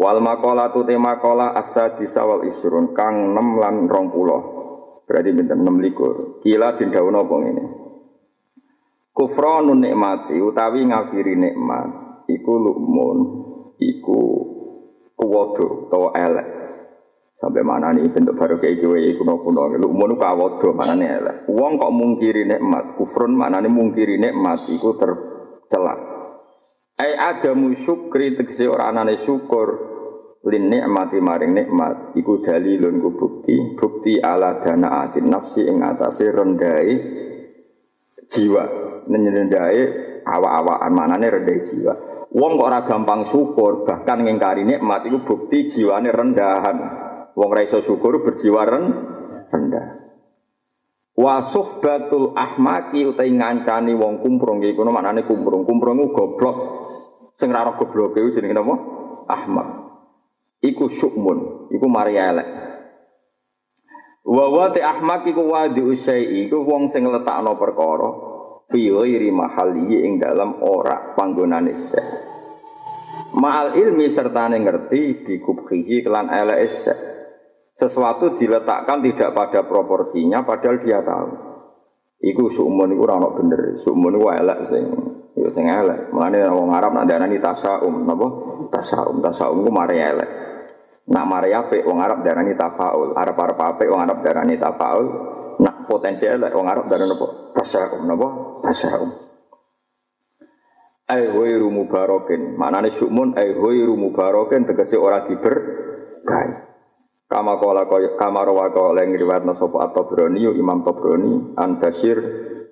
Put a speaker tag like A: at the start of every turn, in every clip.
A: Wal maqalatu te maqala as-sadisa wal isrun kang 6 lan 20. Berarti pinten 6 likur. Kila den dawuh apa ngene. Kufranun nikmati utawi ngafiri nikmat iku lukmun iku kuwodo utawa elek. Sampai mana nih bentuk baru kayak gue kuno kuno lukmun mana nih elek. Uang kok mungkiri nikmat kufrun mana nih mungkiri nikmat iku tercela. Ai adamu syukri tegese ora anane syukur lin nikmati maring nikmat iku dalilun ku bukti. Bukti ala dana atin nafsi ing atase rendai jiwa. Nenyendae awa-awaan manane rendai jiwa. Wong kok ora gampang syukur bahkan ngingkari nikmat iku bukti jiwane rendahan. Wong ra iso syukur berjiwa rendah. Wa suhbatul ahmaki utai ngancani wong kumprung kono maknane kumprung. Kumprung goblok. Sing ra roh gobloke jenenge napa? Ahmak iku syukmun, iku mari elek. Wa wa te ahmak iku wadi usai iku wong sing letakno perkara fi ghairi mahalli ing dalam ora panggonane sek. Ma'al ilmi serta ngerti dikubhihi kelan elek sek. Sesuatu diletakkan tidak pada proporsinya padahal dia tahu. Iku sukmun iku ora ono bener. Sukmun iku elek sing ya sing elek. Mulane wong Arab nak darani tasaum, napa? Tasaum, tasaum ku mari elek. Nak mari apik wong Arab darani tafaul. Arab-arab apik wong Arab darani tafaul. Nak potensi elek wong Arab darani napa? Tasaum, napa? Tasaum. Ai ghairu mubarakin. Maknane sukmun ai ghairu mubarakin tegese ora diberkahi. Kama kala kaya kama rawa kala ing riwayatna sapa at-Tabrani Imam Tabrani an Bashir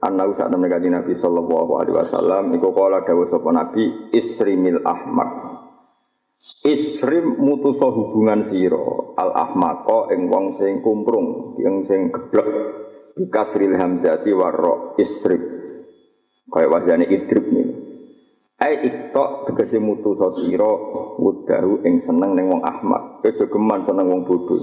A: annahu kanjeng Nabi sallallahu alaihi wasallam iku kala dawuh sapa Nabi isrimil ahmak Isrim mutusa hubungan sira al ahmaqa ing wong sing kumprung yang sing geblek bikasril hamzati warra isrib kaya wajane idrib nih Ai iktok tegese mutu sira wudahu ing seneng ning wong ahmak. Aja geman seneng wong bodho.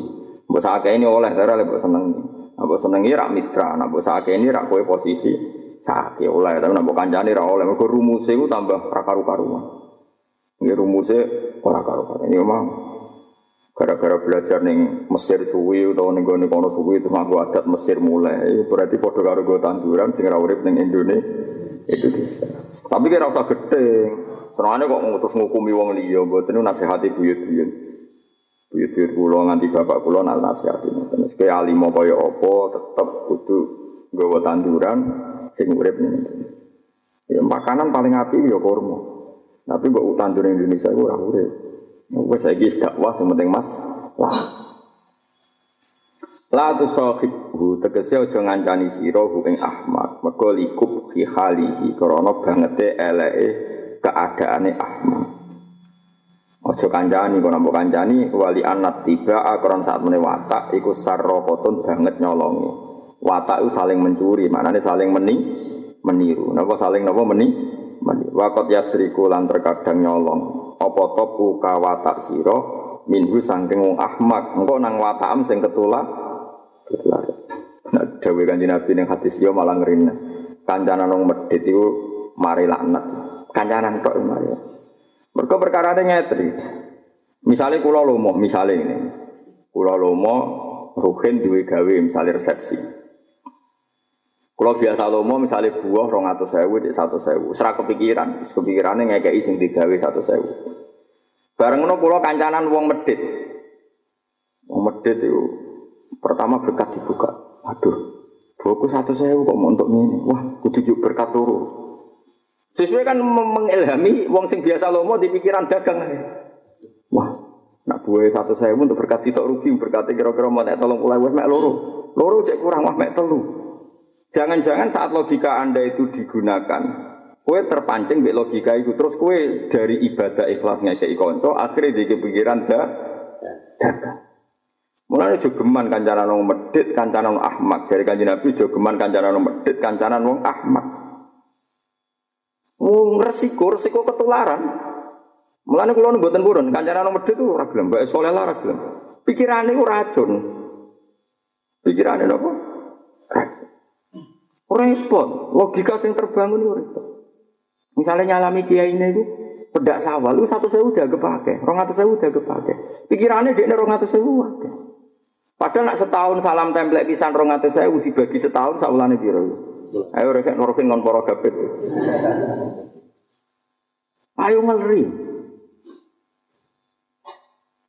A: Mbok ini oleh dara lek seneng. Mbok senengi rak mitra, nek mbok ini rak kowe posisi sakake oleh, tapi mbok kancane ra oleh. Mergo rumuse ku tambah ra karu-karuan. Ini rumuse ora karu-karuan. Ini memang gara-gara belajar ning Mesir suwi utawa ning gone kono suwi itu nganggo adat Mesir mulai. Berarti padha karo go tanduran sing ra ning Indonesia itu bisa. Tapi kira usah gede. Senengane kok ngutus ngukumi wong liya, mboten nasihati buyut-buyut. Buyut-buyut kula nganti bapak kula nak nasihati ngoten. Kaya alimo kaya apa tetep kudu nggawa tanduran sing urip ning Ya makanan paling apik ya kurma. Tapi mbok tanduran Indonesia iku ora urip. Wis saiki dakwah sing penting Mas. Lah. La tu sahibhu tegese aja ngancani sira hu ing Ahmad mergo likub fi halihi krana bangete eleke keadaane Ahmad Aja kancani kok mbok kancani wali anat tiba akron saat mene watak iku sarropotun banget nyolongi watak itu saling mencuri maknane saling meni meniru napa saling napa meni meni wakot yasriku lan terkadang nyolong apa topu kawatak sira minhu saking wong Ahmad engko nang watakam sing ketulak Ketularan. Nah, dawe kanji Nabi yang hadis yo malah ngerina. Kancanan wong medit itu mari laknat. Kancanan kok mari. Mereka perkara ada ngetri. Misalnya kulo lomo, misalnya ini. Kulo lomo, ruhin duwe gawe misalnya resepsi. Kulo biasa lomo misalnya buah rong atau sewu, satu sewu. Serah kepikiran, kepikirannya ngekei sing digawe satu sewu. Bareng no kulo kancanan wong medit. Wong medit itu Pertama berkat dibuka. Waduh, buku satu saya kok mau untuk ini. Wah, kudu berkat turu. Sesuai kan mengilhami wong sing biasa lomo di pikiran dagang. Wah, nak buah satu saya untuk berkat sitok rugi berkat kira-kira mau nek tolong pulau mek loro. Loro cek kurang wah mek telu. Jangan-jangan saat logika Anda itu digunakan, kue terpancing be logika itu terus kue dari ibadah ikhlasnya ke konco akhirnya di pikiran dah. Mulane jogeman kancanan wong medit, kancanan wong ahmak. Jare Kanjeng Nabi jogeman kancanan wong medit, kancanan wong ahmak. Wong resiko, resiko ketularan. Mulane kula mboten purun, kancanan wong medit ora gelem, mbak soleh lah ora gelem. Pikirane ku racun. Pikirane napa? Repot, logika sing terbangun itu repot. Misalnya nyalami kiai ini itu pedak sawal, itu satu sewu udah kepake, rong atau sewu udah kepake. Pikirannya dia rong atau sewu wae. Padahal nak setahun salam template pisan rong atau sewu dibagi setahun saulane biro. Ayo rek norokin ngon poro gabet. Ayo ngeri.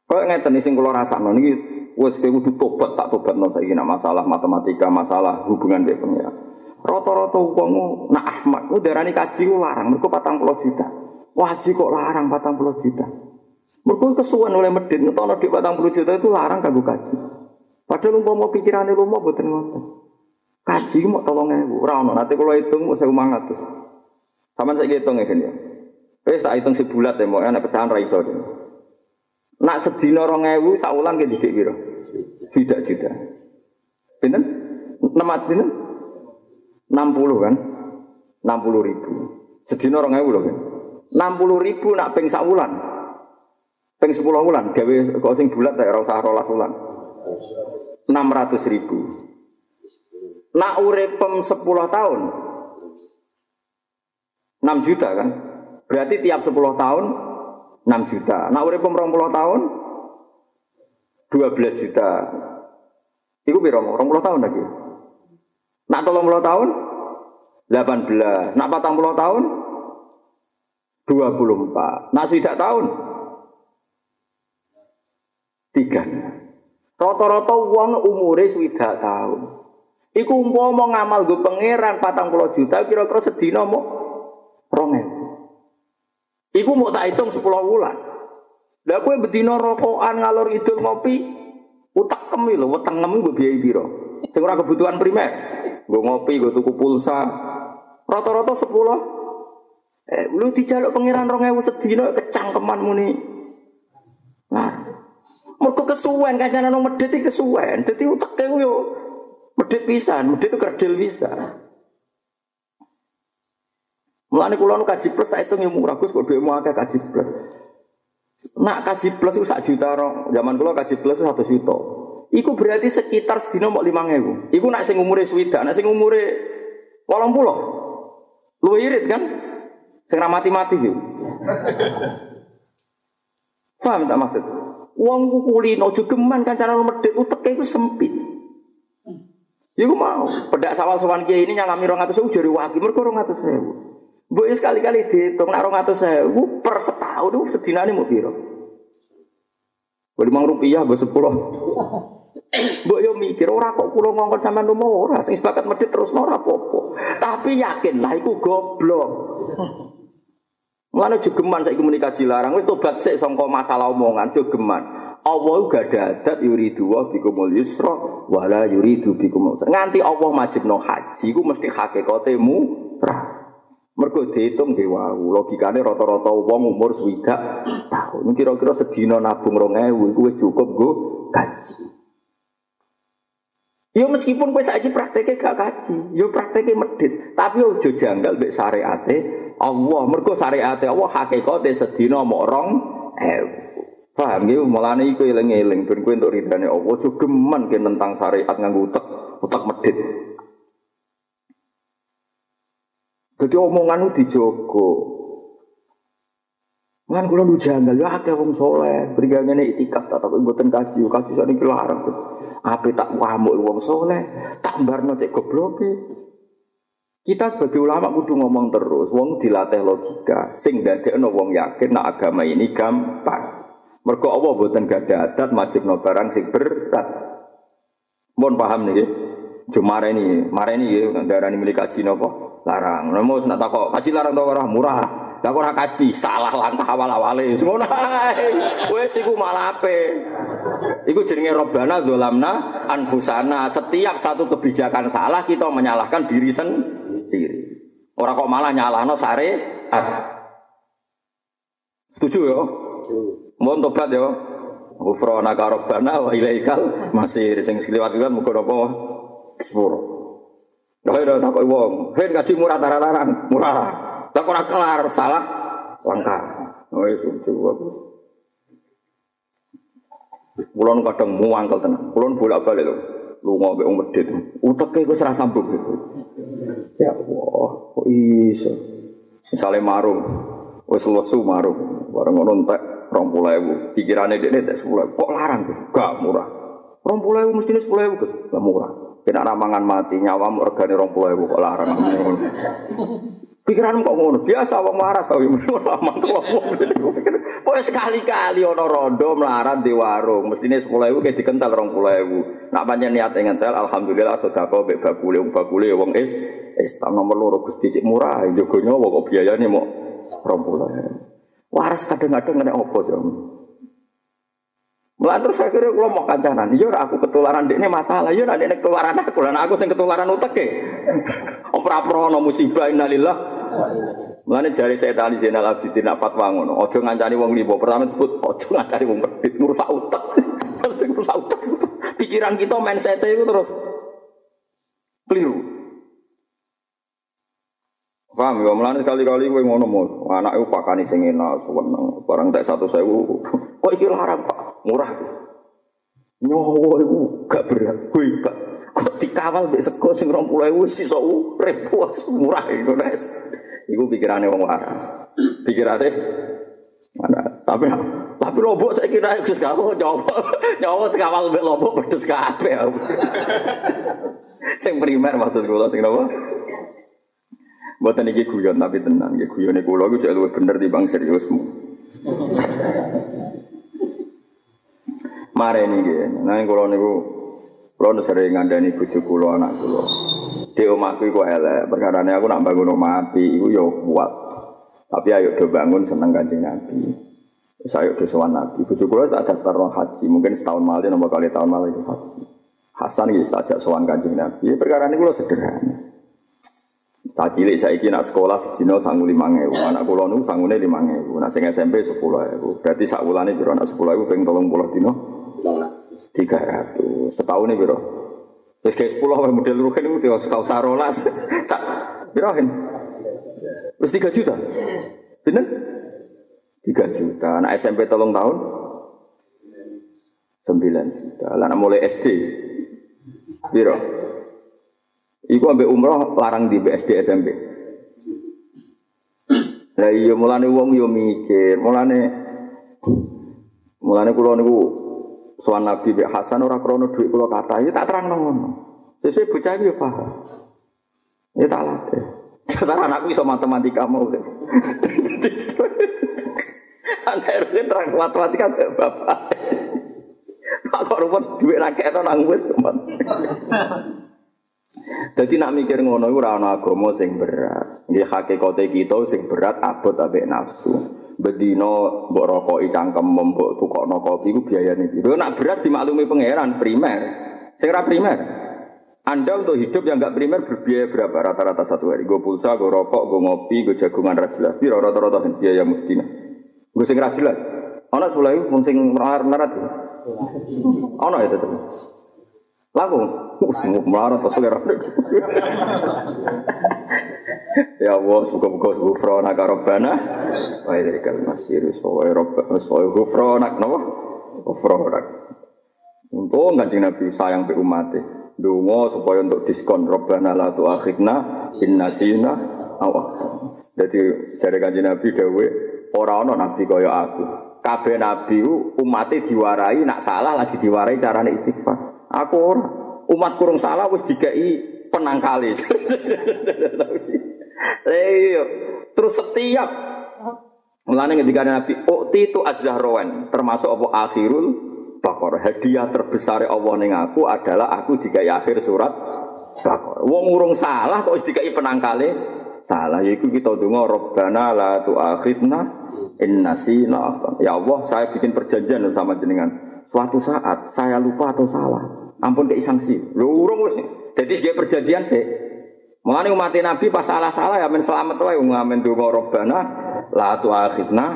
A: Kau ngeten sing kula rasakno niki wis kowe kudu tobat tak tobatno saiki nak masalah matematika, masalah hubungan dengan pengira. Rata-rata wong nak Ahmad ku darani kaji ku larang mergo 40 juta. Wajib kok larang 40 juta. Mergo kesuwen oleh medit ngetono dik 40 juta itu larang kanggo kaji. Padahal umpama pikirane rumah boten ngoten. Kaji mau tolong ewu, ora ono. Nanti kalau hitung mau saya mangatus. Sama saya hitung ya kan ya. Wes tak hitung sebulat ya, mau enak pecahan raiso deh. Nak sedina rong ewu, saulan ke didik biro. Tidak juta. Pinten? Nemat pinten? 60 kan? 60 ribu. Sedina orang ewu loh kan? 60 ribu nak peng wulan. Peng 10 wulan. Gawe kok sing bulat tak usah rolas wulan. 600 ribu. Nak urepem 10 tahun. 6 juta kan? Berarti tiap 10 tahun 6 juta. Nak urepem 20 tahun 12 juta. Iku piro? 20 tahun lagi. Nak tolong puluh tahun 18. Nak patang puluh tahun 24. Nak swidak tahun 3. Rata-rata uang umure swidak tahun. Iku umpama ngamal gue pangeran patang puluh juta kira-kira sedina mau rongen. Iku mau tak hitung sepuluh bulan. Lah kue bedino rokokan ngalor idul ngopi utak kemi lho, weteng ngemu gue biaya biro. Sing kebutuhan primer. Gue ngopi, gue tuku pulsa. Rata-rata sepuluh. Eh, lu dijaluk pangeran rong ewu sedino kecangkeman muni. Nah, mereka kesuwen kan jangan medit iki kesuwen. Dadi uteke yo medit pisan, medit itu kerdil bisa. Mulane kula nu kaji plus tak hitung murah Gus kok dhuwitmu akeh kaji plus. Nak kaji plus itu sak juta rong. Zaman kula kaji plus itu satu juta. Iku berarti sekitar sedina mau lima ngewu. Iku nak sing umure swida, nak sing umure walang pulau. Lu irit kan? Sing mati mati gitu. Paham tak maksud? Uang ku kulino jogeman kan cara medit utek itu sempit. Iku mau pedak sawal sowan kiai ini nyalami rong atus sewu jari waki mereka rong atus sewu. Bu sekali-kali dihitung nak rong atus sewu per setahun itu sedinane mau piro? Lima rupiah gue sepuluh. Mbok yo mikir ora kok kula ngongkon sampean rumah ora sing sepakat medhit terus ora apa-apa. Tapi yakin lah iku goblok. Mulane jogeman saiki muni kaji larang wis tobat sik sangka masalah omongan jogeman. Allah gak ada adat yuridu wa bikumul yusra wala yuridu bikumul Nganti Allah majibno haji ku mesti hakikate murah. Mergo dihitung dewa, logikane rata-rata wong umur swidak tahun. Kira-kira sedina nabung 2000 iku wis cukup go gaji. Yo meskipun kowe saiki prakteknya gak kaji, yo prakteknya medit, tapi ojo janggal mbek syariate Allah. Mergo syariate Allah hakikate sedina mok rong eh paham gitu mulane iku eling-eling ben kowe entuk ridane Allah ojo geman ke tentang syariat nganggo utek utek medit. Jadi omongan dijogo. Kan kula lu janggal ya akeh wong saleh, brigangane itikaf tak tak mboten kaji, kaji sakniki larang. Ape tak wamuk wong saleh, tak mbarno cek gobloke. Kita sebagai ulama kudu ngomong terus, wong dilatih logika, sing dadekno wong yakin nak agama ini gampang. Mergo Allah mboten gada adat majibno barang sing berat. Mohon paham nih, cuma ini, mareni ya, darani milik kaji nopo larang. Namo nak takok kaji larang tau ora murah. Lah ora kaji, salah langkah awal-awale. Ngono ae. Wis iku malape. Iku jenenge robana dolamna anfusana. Setiap satu kebijakan salah kita menyalahkan diri sendiri. Ora kok malah nyalahno syariat. Setuju ya? Mohon tobat ya. Ghufrana ka rabbana wa ilaikal masir sing kan muga apa sepuro. Lah ora tak wong, hen gaji murah tararan, murah. Tak ora kelar salah langka. Oh wis aku. Kulon kadang muangkel tenan. Kulon bolak-balik lho. Lunga mbek wong medhit. Uteke wis ra sambung. Ya Allah, kok iso. Misale marung, wis lesu marung, bareng ngono entek 20.000. Pikirane dekne tek 10.000. Kok larang tuh? Gak murah. 20.000 mestine 10.000 Gus. Gak murah. Kena ramangan mati nyawamu regane 20.000 kok larang. Pikiran kok ngono, biasa wong waras sawi lama tuh pikir, Pokoknya sekali-kali ono rondo melarat di warung, mestine 10.000 kayak dikental 20.000. Nak pancen niat ngentel alhamdulillah sedekah mbek bakule wong bakule wong is Islam nomor loro Gusti cik murah, jogo nyawa kok biayane mau 20.000. Waras kadang-kadang nek opo sih. Mulai terus saya kira kalau mau kancanan, iya aku ketularan ini masalah, iya nanti ketularan aku, dan aku sing ketularan utek ke. Opera prono musibah innalillah Mulane jari saya tadi Zainal Abidin nak fatwa ngono. Ojo ngancani wong libo. Pertama sebut ojo ngancani wong medit ngrusak utek. ngrusak. Pikiran kita mindset itu terus keliru. Paham ya, mulane kali-kali kowe ngono mo, anak iku pakani sing enak, seneng, barang tak satu sewu, kok iki larang pak, murah. Nyowo iku gak berat, kowe gak kok dikawal mbek sego sing 20.000 sisa urip murah iku nek. Iku pikirane wong waras. Pikirane mana? Tapi tapi lobok saya kira Gus kamu nyawa nyawa kawal mbek lobok pedes kabeh. sing primer maksud kula sing napa? Mboten iki guyon tapi tenang, iki guyone kula iku luwih bener timbang seriusmu. Mare niki, nah kula niku kula sering ngandani bojo kula anak kula. Di omahku iku elek, perkarane aku nak bangun omah api iku ya kuat. Tapi ayo do bangun seneng Kanjeng Nabi. Saya do sowan Nabi. Bojo kula tak daftar haji, mungkin setahun malih nomor kali tahun malih haji. Hasan iki tak ajak sowan Kanjeng Nabi. Perkara niku sederhana. Tak cilik saiki nak sekolah sedina sangu 5000. Anak kula niku sangune 5000. Nak sing SMP 10000. Berarti sak wulane piro anak 10000 ping 30 dina? 300. Setahun ini piro? Wis kayak sepuluh wae model ruhin itu tidak kau sarolas. Sak birahin. Wis tiga juta. Bener? Tiga juta. Anak SMP tolong tahun? Sembilan juta. Lah mulai SD. Biro. Iku ambek umroh larang di BSD SMP. Lah iya mulane wong yo mikir, mulane mulane kula niku Soal Nabi Bek Hasan orang krono duit kalau kata, ya tak terang ngono. Sesuai bocah itu ya paham. Ya tak latih. Sekarang anakku bisa matematika mau. Anak RW terang matematika ke bapak. Pak kok rumput duit rakyat itu nanggus Jadi nak mikir ngono itu rana agama sing berat. Nggih hakikate kita sing berat abot ambek nafsu bedino mbok rokoki cangkem mbok tukokno kopi ku biayane piro. Nak beras dimaklumi pangeran primer. Sing primer. Anda untuk hidup yang enggak primer berbiaya berapa rata-rata satu hari? Gue pulsa, gue rokok, gue ngopi, gue jagungan ra jelas. Piro rata-rata biaya mustina. Gue sing ra jelas. Ana sepuluh wong sing melarat-melarat. Ana ya tetep. Lagu, melarat pas selera. Ya Allah, suka-suka gufrona ka Rabbana. Wa ilaikal masir, wa Rabbana, wa gufrona napa? Gufrona. Untuk ngaji Nabi sayang pe umat Dungo supaya untuk diskon Rabbana la tu'akhidna in nasina aw Jadi jare kanjeng Nabi dawuh ora ana nabi kaya aku. Kabeh nabi umatnya diwarai nak salah lagi diwarai carane istighfar. Aku ora. Umat kurung salah wis dikai penangkali. Iya. Terus setiap Mulane ketika Nabi Ukti itu az-zahrawan termasuk apa akhirul bakor hadiah terbesar Allah ning aku adalah aku dikai akhir surat bakor. Wong urung salah kok dikai penangkale salah yaiku kita donga Rabbana la tu'akhidna in nasina Ya Allah, saya bikin perjanjian sama jenengan. Suatu saat saya lupa atau salah, ampun kei sanksi. Lho urung wis. Jadi sebagai perjanjian sih Mengenai umat Nabi pas salah-salah ya men selamat wae ngamen donga Rabbana la tu'akhidna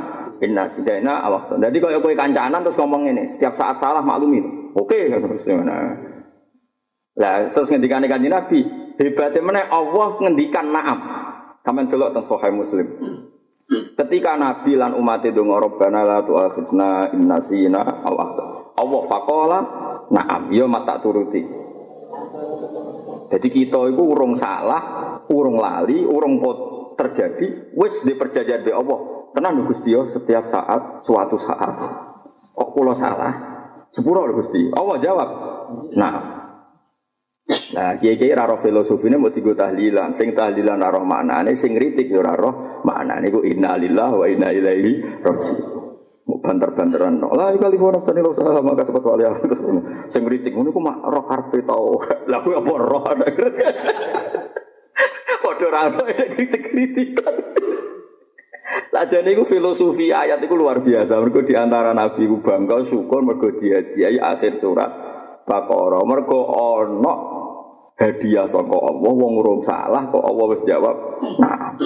A: Inna sidana awaktu. Jadi kalau kue kancanan terus ngomong ini, setiap saat salah maklumi. Oke, terus mana? Lah terus ngendikan kanjeng Nabi, hebatnya mana Allah ngendikan naam. Kamen delok teng Sahih Muslim. Ketika Nabi lan umat itu ngorobana la tu'akhidna inna sina aw Allah fakola naam, yo ya mata turuti. Jadi kita itu urung salah, urung lali, urung terjadi, wis di perjanjian be Allah. Tenang Gusti setiap saat, suatu saat. Kok pulau salah? Sepuro Gusti. Allah jawab. Nah, Nah, kiai kiai raro filosofi ini mau tiga tahlilan, sing tahlilan raro mana nih, sing kritik yo raro mana nih, gue inna lillah wa inna ilaihi rajiun. Banter-banteran, lah kali mau nafsu nih usaha sama kasih petua lihat terus sing kritik, gue mak roh karpe tau, lah gue apa roh ada Foto raro ada kritik-kritikan. Saja nih filosofi ayat itu luar biasa. Mereka di antara nabi ku bangga syukur mereka dia dia akhir surat Baqarah. Mereka ono hadiah saka Allah wong urung salah kok Allah wis jawab nah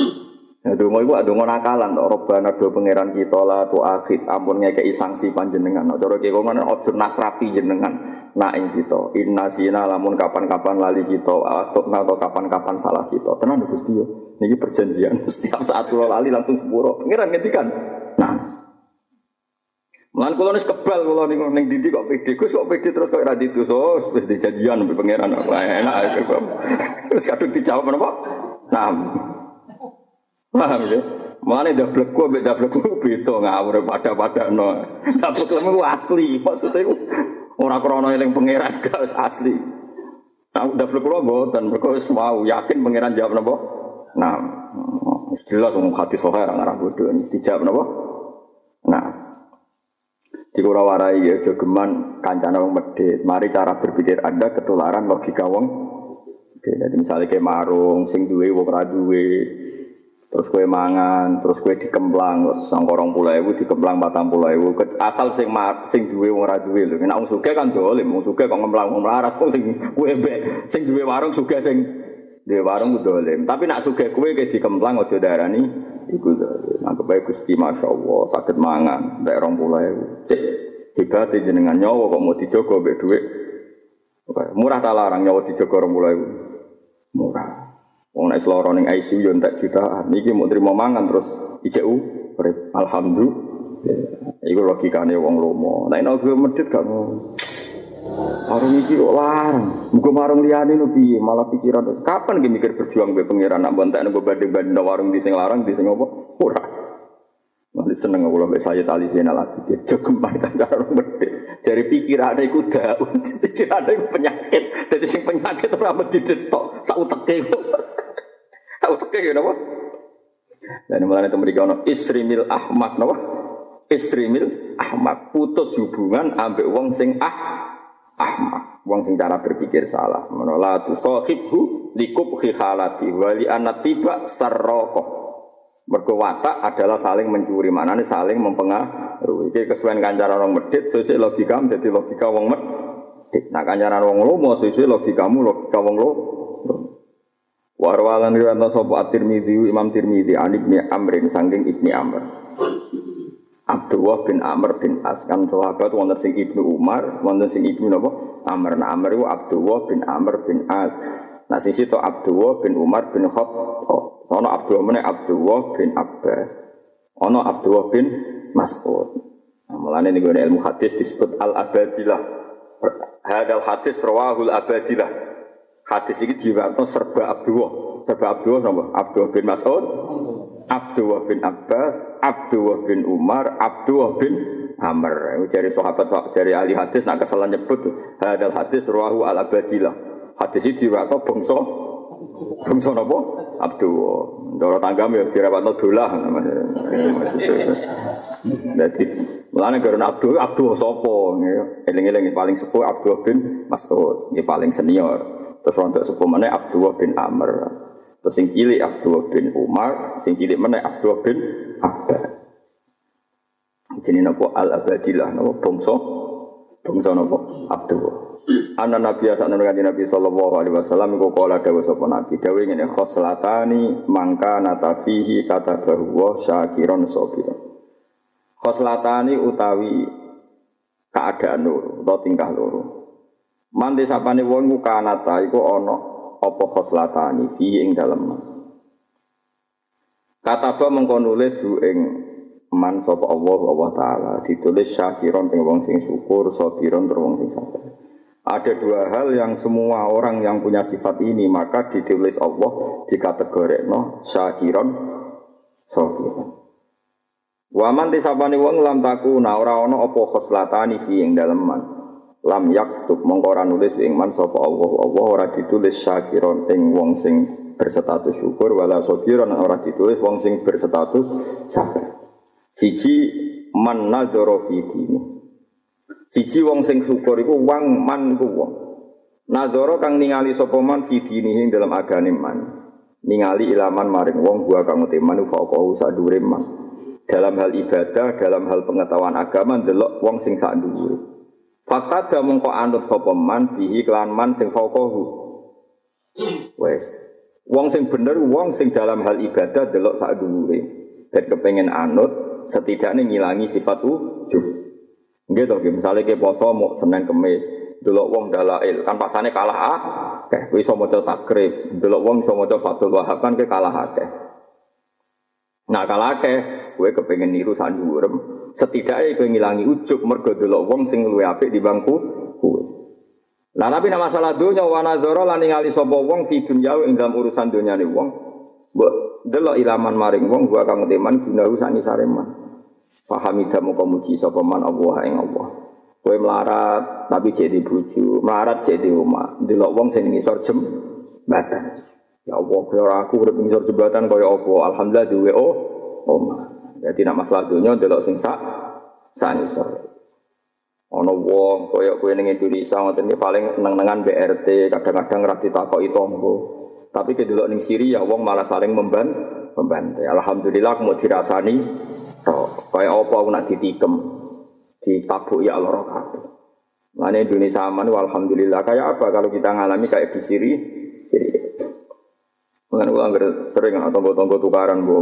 A: Ya donga iku donga nakalan to Robbana do pangeran kita la tu akhid ampun ngekeki sanksi panjenengan. Cara ki ngono aja nakrapi jenengan nak ing kita. Inna sina lamun kapan-kapan lali kita atau atau kapan-kapan salah kita. Tenan Gusti yo. Niki perjanjian setiap saat kula lali langsung sepuro. Pangeran ngendikan. Nah, Mulan kula kebal kula niku ning dindi kok pede. Gus kok pede terus kok ora ditusus wis dijanjian mbek pangeran. Enak. Terus kadung dijawab napa? Nah. Paham ya? Mulane dablek ku mbek dablek ku beda ngawur pada-pada no. Dablek ku asli. Maksudnya iku ora krana eling pangeran gak asli. Nah, dablek kula mboten mergo wis mau yakin pangeran jawab napa? Nah, istilah wong hati sohae ora ngarah bodho istijab napa? Nah, di warai ya jogeman kancana wong medit. Mari cara berpikir Anda ketularan logika wong. Jadi misalnya kayak marung, sing duwe wong ra duwe. Terus kue mangan, terus kue dikemplang, sang korong pulau ibu dikemplang batang pulau ibu. Asal sing mar, sing duwe wong ra duwe lho. Nek wong kan dolim, wong sugih kok ngemplang wong melarat kok sing kue be, sing duwe warung sugih sing duwe warung dolim. Tapi nak sugih kue kayak dikemplang aja darani Iku nganggep bae Gusti Allah sakit mangan nek 20.000. Cek hebat jenengan nyawa kok mau dijogo mbek dhuwit. Murah ta larang nyawa dijogo 20.000. Wong nek seloro ning ICU yo entek jutaan. Niki mau terima mangan terus ICU alhamdulillah. Iku logikane wong lomo. Nek nek medit gak ngono. Warung iki kok larang. Muga warung liyane no piye? Malah pikiran kapan ge mikir berjuang mbek pangeran nak bontek nek banding-banding warung di sing larang di sing apa? Ora. Nanti seneng kula mbek saya tali sena lagi dia jogeman kan cara gede. Jari pikirane iku daun, pikirane penyakit. Dadi sing penyakit ora mesti ditok, sak uteke kok. Sak uteke ya napa? Dan mulane itu mereka ono isrimil ahmad napa? Isrimil ahmad putus hubungan ambek wong sing ah ahmak. Wong sing cara berpikir salah. Menolak tu sahibhu likub khihalati wali anak tiba sarroko. Mergo adalah saling mencuri mana nih saling mempengaruhi. Iki kesuwen kancaran orang medit sesuai logika menjadi logika wong medit. Nah kancaran wong lomo sesuai logikamu logika wong lo Warwalan riwayat sapa at-Tirmidzi Imam Tirmidzi an Ibnu Amrin saking Ibnu Amr Abdullah bin Amr bin As kan sahabat wonten sing Ibnu Umar, wonten sing Ibnu napa? Amr. Nah, Amr itu Abdullah bin Amr bin As. Nah, sing situ Abdullah bin Umar bin Khattab. Ono Abdullah meneh Abdullah bin Abbas. Ono Abdullah bin Mas'ud. Nah, mulane niku ilmu hadis disebut al-abadilah. Hadal hadis rawahul abadilah. Hadis ini diwakil serba Abdullah. Serba Abdullah napa? Abdullah bin Mas'ud. Abdullah bin Abbas, Abdullah bin Umar, Abdullah bin Amr. Dari sahabat dari ahli hadis nak kesalahan nyebut hadal hadis ruahu al abadilah. Hadis itu diwakil bangsa bangsa napa? Abdullah. Doro tangga ya dirawatno dolah. Jadi mulane karena Abdul Abdul sapa eling-eling paling sepuh Abdul bin Mas'ud, paling senior. Terus untuk sepuh mana Abdullah bin Amr. Terus sing cilik Abdullah bin Umar, sing cilik mana Abdullah bin Abbas. Jadi nopo al abadilah nopo bangsa bangsa nopo Abdullah. Anak Nabi asal nurani Nabi Sallallahu Alaihi Wasallam Iku kola dawa sopa Nabi Dawa khoslatani mangka natafihi kata bahwa syakiron sobiron Khoslatani utawi keadaan loro atau tingkah loro. Man desapane wong ku kanata iku ana apa khoslatani fi ing dalem man. Kataba mengko nulis hu ing man sapa Allah Allah taala ditulis syakiron ing wong sing syukur, sabiron tur wong sing sabar. Ada dua hal yang semua orang yang punya sifat ini maka ditulis Allah di kategori no syakiron sabiron. Waman disapani wong lam takuna ora ana apa khoslatani fi ing dalem man. Lam yaktub mongko ora nulis ing man sapa Allah Allah ora ditulis syakiron ing wong sing berstatus syukur wala sabiron ora ditulis wong sing berstatus sabar. Siji man nadzara fi dini. Siji wong sing syukur iku wong man iku wong. Nadzara kang ningali sapa man fi dini dalam agane man. Ningali ilaman maring wong gua kang uteman faqahu sadure man. Dalam hal ibadah, dalam hal pengetahuan agama ndelok wong sing sak dhuwure. Fakta da mongko anut sapa man bihi kelan man sing faqahu. Wes. Wong sing bener wong sing dalam hal ibadah delok sak dhuwure. Dan kepengen anut setidaknya ngilangi sifat ujub. Nggih to, misalnya ke poso mau Senin Kemis, delok wong dalail kan pasane kalah ah. Oke, kowe iso maca takrib, delok wong iso maca Fathul Wahab kan ke kalah akeh. Nah kalah akeh, kowe kepengen niru sak dhuwurem, setidaknya kowe ngilangi ujub mergo delok wong sing luwih apik di bangku kowe. Lah tapi nama masalah dunya wa nazara lan ningali sapa wong fi dunya ing dalam urusan dunyane wong. Mbok delok ilaman maring wong gua kang teman gunahu sak nisare man. Fahamida muka muji sapa man Allah ing Allah. Kowe melarat tapi jadi bojo, melarat jadi omah. Delok wong sing ngisor jembatan. Ya Allah, ora aku urip ngisor jembatan kaya apa? Alhamdulillah duwe oh omah. Jadi nak masalah dunia delok sing sak sak ngisor. Ono wong kaya kowe ning Indonesia ngoten iki paling neng-nengan BRT, kadang-kadang ra ditakoki tangga. Tapi kedelok ning Syria wong malah saling memban membantai. Alhamdulillah mau dirasani tok. Kaya apa aku nak ditikem, ditabuk ya Allah kabeh. Mana Indonesia aman, alhamdulillah. Kayak apa kalau kita ngalami kayak di Siri, Siri. Mungkin anggar sering atau tonggo tukaran bu,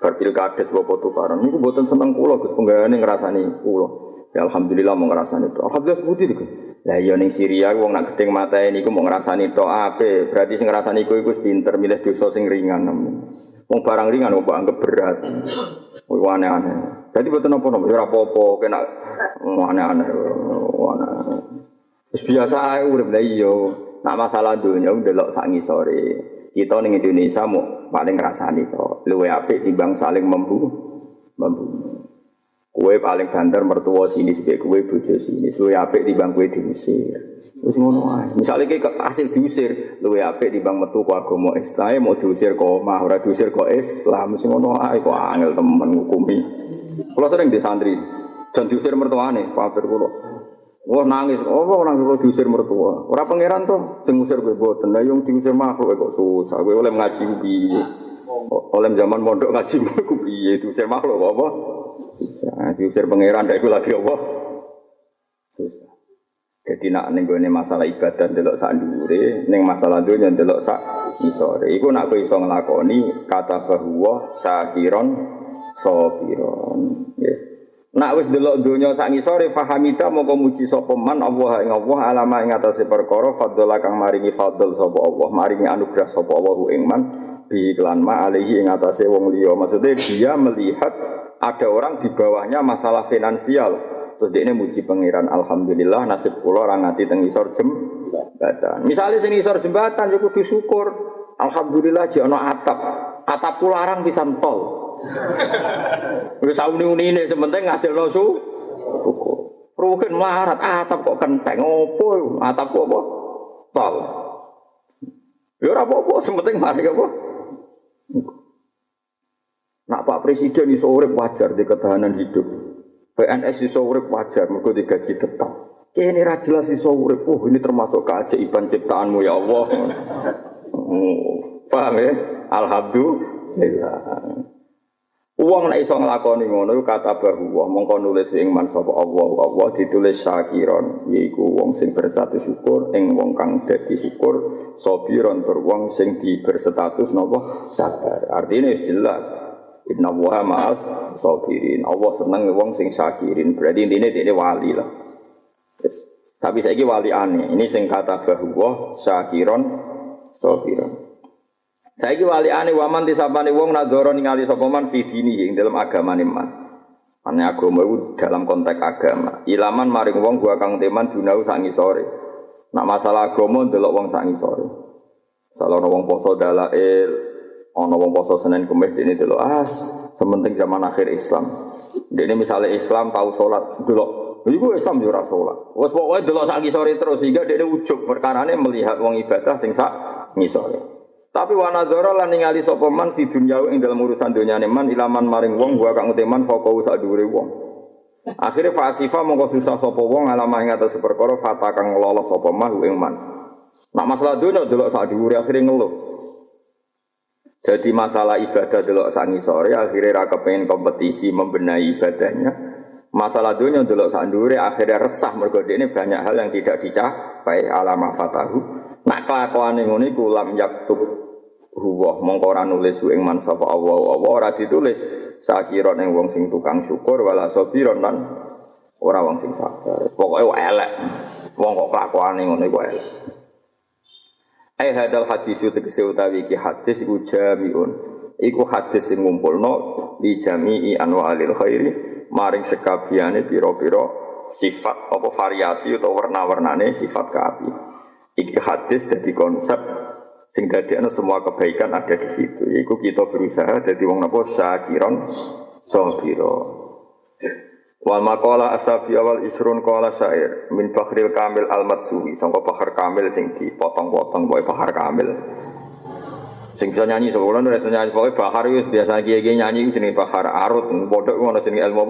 A: berpil kades bawa tukaran. Ini gue buatan seneng pulau, gus penggayaan ngerasani pulau. Ya alhamdulillah mau ngerasani itu. Alhamdulillah seperti itu. Lah iya ning Syria wong nak gedeng mata ini gue mau ngerasani itu apa? Berarti sing ngerasani gue gue pinter milih dosa sing ringan. Mau barang ringan mau anggap berat. Wih aneh-aneh. Jadi betul nopo nopo, ya apa-apa, kena aneh-aneh, aneh. Terus biasa aja udah lah iyo. Nak masalah dunia udah lo sangi sore. Kita nih Indonesia mau paling ngerasani kok. Luwe apik timbang saling membu, membu. Kue paling banter mertua sini sebagai kue bojo sini. Luwe apik timbang kue diusir. Wis ngono ae. Misale iki hasil diusir, luwe apik timbang metu ku agama mau diusir kok omah, ora diusir kok Islam, wis ngono ae kok angel temen ngukumi. Kula sering di santri, jan diusir mertuane, kafir kula. Wah nangis, oh kok nangis kula diusir mertua. Ora pangeran to, sing ngusir kowe boten. Lah yang diusir makhluk kok susah. Kowe oleh ngaji piye? Oleh zaman mondok ngaji ku piye diusir makhluk apa? Susah. Diusir pangeran ndak iku lagi apa? Susah. Jadi nak ning gone masalah ibadah delok sak dhuwure, ning masalah dunya delok sak isore. Iku nak kowe iso nglakoni kata bahwa sakiron sabiron. Nggih. Nak wis delok donya sak ngisore fahamita moko muji sapa man Allah ing Allah alama ing atase perkara fadhala kang maringi fadl sapa Allah, maringi anugerah sapa Allah ing man bi iklan ma alihi ing atase wong liya. Maksudnya dia melihat ada orang di bawahnya masalah finansial. Terus dia ini muji pangeran Alhamdulillah nasib kula orang ngati teng isor jembatan. Misalnya sing isor jembatan yo kudu syukur. Alhamdulillah jono atap. Atap kula arang bisa tol. Wis sauni-unine sementing ngasilno su. Rugen melarat atap kok kenteng opo atap kok apa? Tol. Ya ora apa-apa, sementing mari apa? Nak Pak Presiden iso urip wajar di ketahanan hidup. PNS iso urip wajar mergo digaji tetap. Kene ra jelas iso urip. Oh, ini termasuk keajaiban ciptaanmu ya Allah. Oh, paham ya? Alhamdulillah. Uang nek iso nglakoni ngono kata bahwa mongko nulis ing man sapa Allah Allah ditulis syakiron yaiku wong sing berstatus syukur ing wong kang dadi syukur sabiron tur wong sing di berstatus napa sabar. Artinya jelas Inna wa ma'as sabirin. Allah seneng wong sing syakirin. Berarti intinya dia wali lah. Yes. Tapi saya wali aneh. Ini sing kata bahwa syakiron sabiron. Saya wali aneh waman disapani wong nadoro ningali sopaman fidini yang dalam agama man. Ane agama itu dalam konteks agama. Ilaman maring wong gua kang teman dunau sangi sore. Nak masalah agama delok wong sangi sore. Salah wong poso dalail, ono wong poso Senin Kamis ini delok as, sementing zaman akhir Islam. Ini misalnya Islam tahu sholat delok Iku Islam yo ora salat. Wes pokoke delok sak sore terus sehingga dekne ujug perkarane melihat wong ibadah sing sak ngisore. Tapi wana zoro lan ningali sapa man fi dunya ing dalam urusan dunyane man ilaman maring wong gua kang uteman foko sak dhuwure wong. Akhirnya fasifa mongko susah sapa wong alama ing atas perkara fata kang lolos sapa mah ing man. Nak masalah dunya delok sak dhuwure akhirnya ngeluh. Jadi masalah ibadah delok sak sore akhirnya ra kepengin kompetisi membenahi ibadahnya. Masalah dunia delok sak dhuwure akhirnya resah mergo ini banyak hal yang tidak dicapai alama fatahu. Nak kelakuane ngono iku lam yaktub huwa. Mongko ora nulis ing man sapa Allah. Allah ora ditulis. Sakira ning wong sing tukang syukur wala sabiron lan ora wong sing sabar. Pokoke elek. Wong kok kelakuane ngono iku elek. Ai hadal hadis tegese utawi iki hadis iku jamiun. Iku hadis sing ngumpulno di jami'i anwa'il khairi maring sekabiane pira-pira sifat apa variasi atau warna-warnane sifat kaapi iki hadis dadi konsep Sing ana semua kebaikan ada di situ. Iku kita berusaha jadi wong napa syakiron sabira. Wal maqala asabi awal isrun qala syair min fakhril kamil al matsuhi sangka bahar kamil sing dipotong-potong boy bahar kamil. Sing bisa nyanyi sebulan udah nyanyi pokoknya bahar itu biasa kiai kiai nyanyi itu jenis bahar arut bodoh itu mana jenis ilmu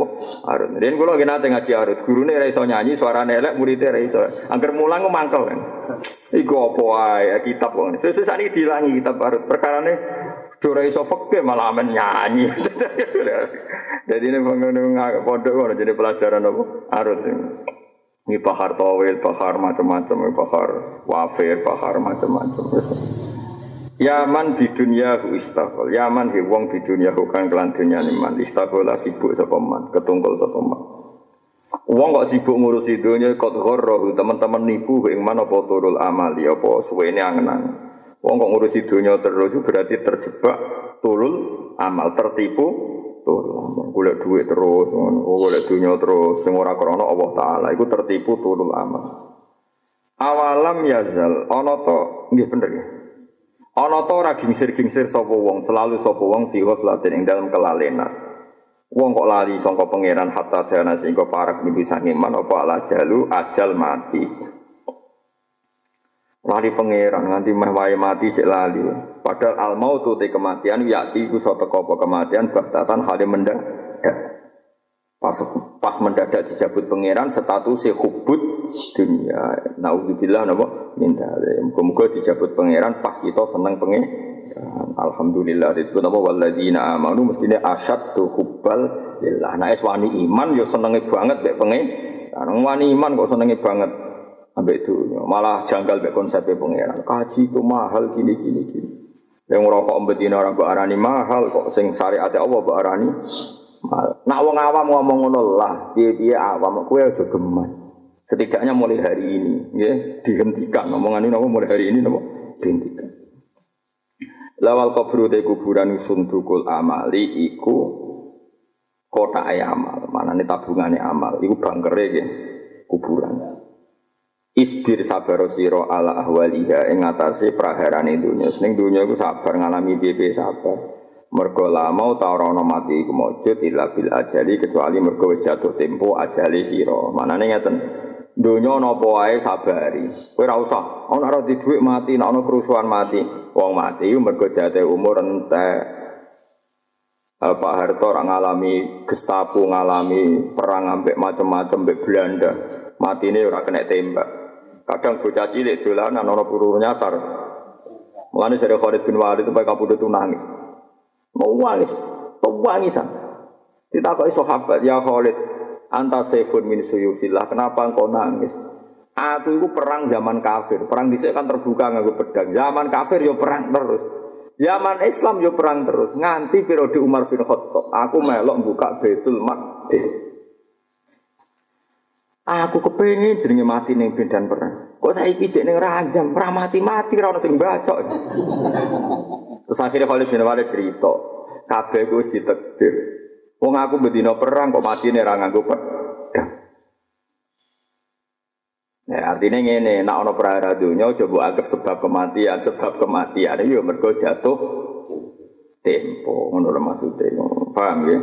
A: arut. Dan gue lagi nanti ngaji arut guru nih raiso nyanyi suara nelek muridnya raiso. Angker mulang mangkel kan. Iku apa ya kitab kok. Sesuatu ini dilangi kitab arut perkara nih Dora iso fakir malah amen nyanyi. Jadi ini pengen pondok ngono jadi pelajaran apa? Arut. Ini bahar tawil, bahar macam-macam, bahar wafir, bahar macam-macam. Yaman di dunia hu istaqol. Yaman hi wong di dunia hu kan kelan dunia man. Istaqola sibuk sapa man, ketungkol sapa man. Wong kok sibuk ngurusi dunia kot ghorrohu teman-teman nipu ing mana apa turul amali apa suwene angen-angen. Wong kok ngurusi dunia terus berarti terjebak turul amal tertipu turul amal. Golek duit terus, golek dunia terus sing ora krana Allah taala iku tertipu turul amal. Awalam yazal ana to nggih bener ya. Ana ta ora gingsir-gingsir sapa wong, selalu sapa wong fi ghaflatin ing dalam kelalenan. Wong kok lali sangka pangeran hatta dana sehingga parak niku sangiman apa ala jalu ajal mati. Lali pangeran nganti meh wae mati cek lali. Padahal al mautu te kematian yakti ku satu apa kematian bahtatan hale mendadak. Pas pas mendadak dijabut pangeran status hubut dunia. Naudzubillah napa min dzalik. Muga-muga dijabut pangeran pas kita seneng pengen Alhamdulillah disebut apa walladzina amanu mestine asyaddu hubbal lillah. Nah es wani iman yo senenge banget mek pengen. Nang wani iman kok senenge banget ambek dunia. Malah janggal mek konsepnya pangeran. Kaji itu mahal gini gini gini. Yang ngerokok betina orang arani mahal kok sing syariat Allah mahal. Nak wong awam ngomong ngono lah, piye-piye awam kowe aja geman. Setidaknya mulai hari ini, ya, dihentikan. Omongan ini mulai hari ini, nopo dihentikan. Lawal kubur te kuburan sundukul amali iku kota amal. Mana nih tabungannya amal? Iku bangkere ya, kuburan. Isbir sabar siro ala ahwaliha ing atase praharane dunya. Ning dunya iku sabar ngalami piye sabar. Mergo lama ta ora mati iku mujud illa bil ajali kecuali mergo wis jatuh tempo ajali sira. Manane ngeten. Donya napa wae sabari. Kowe ora usah ana ora di dhuwit mati, nek ana kerusuhan mati. Wong mati iku mergo jate umur entek. Pak Harto orang ngalami Gestapo ngalami perang ambek macam-macam ambek Belanda. Mati ini ora kena tembak. Kadang bocah cilik dolanan ana peluru nyasar. Mulane dari Khalid bin Walid itu pakai kabudut nangis. Mau nangis, mau nangisan. Ditakoki sahabat, "Ya Khalid, Anta sefun min suyufillah. Kenapa engkau nangis? Aku itu perang zaman kafir. Perang di kan terbuka nggak pedang. Zaman kafir yo perang terus. Zaman Islam yo perang terus nganti periode Umar bin Khattab. Aku melok buka Baitul Maqdis. Aku kepengen jenenge mati ning medan perang. Kok saiki jek ning ranjam, ora mati-mati ono sing bacok. Terus akhirnya Khalid bin Walid cerita, kabeh ku wis ditakdir. Wong aku bedino perang kok mati nih ra nganggo pedang. Ya, artinya ngene, nak ono perara dunia coba anggap sebab kematian, sebab kematian itu ya mergo jatuh tempo, lho maksudnya. Paham ya?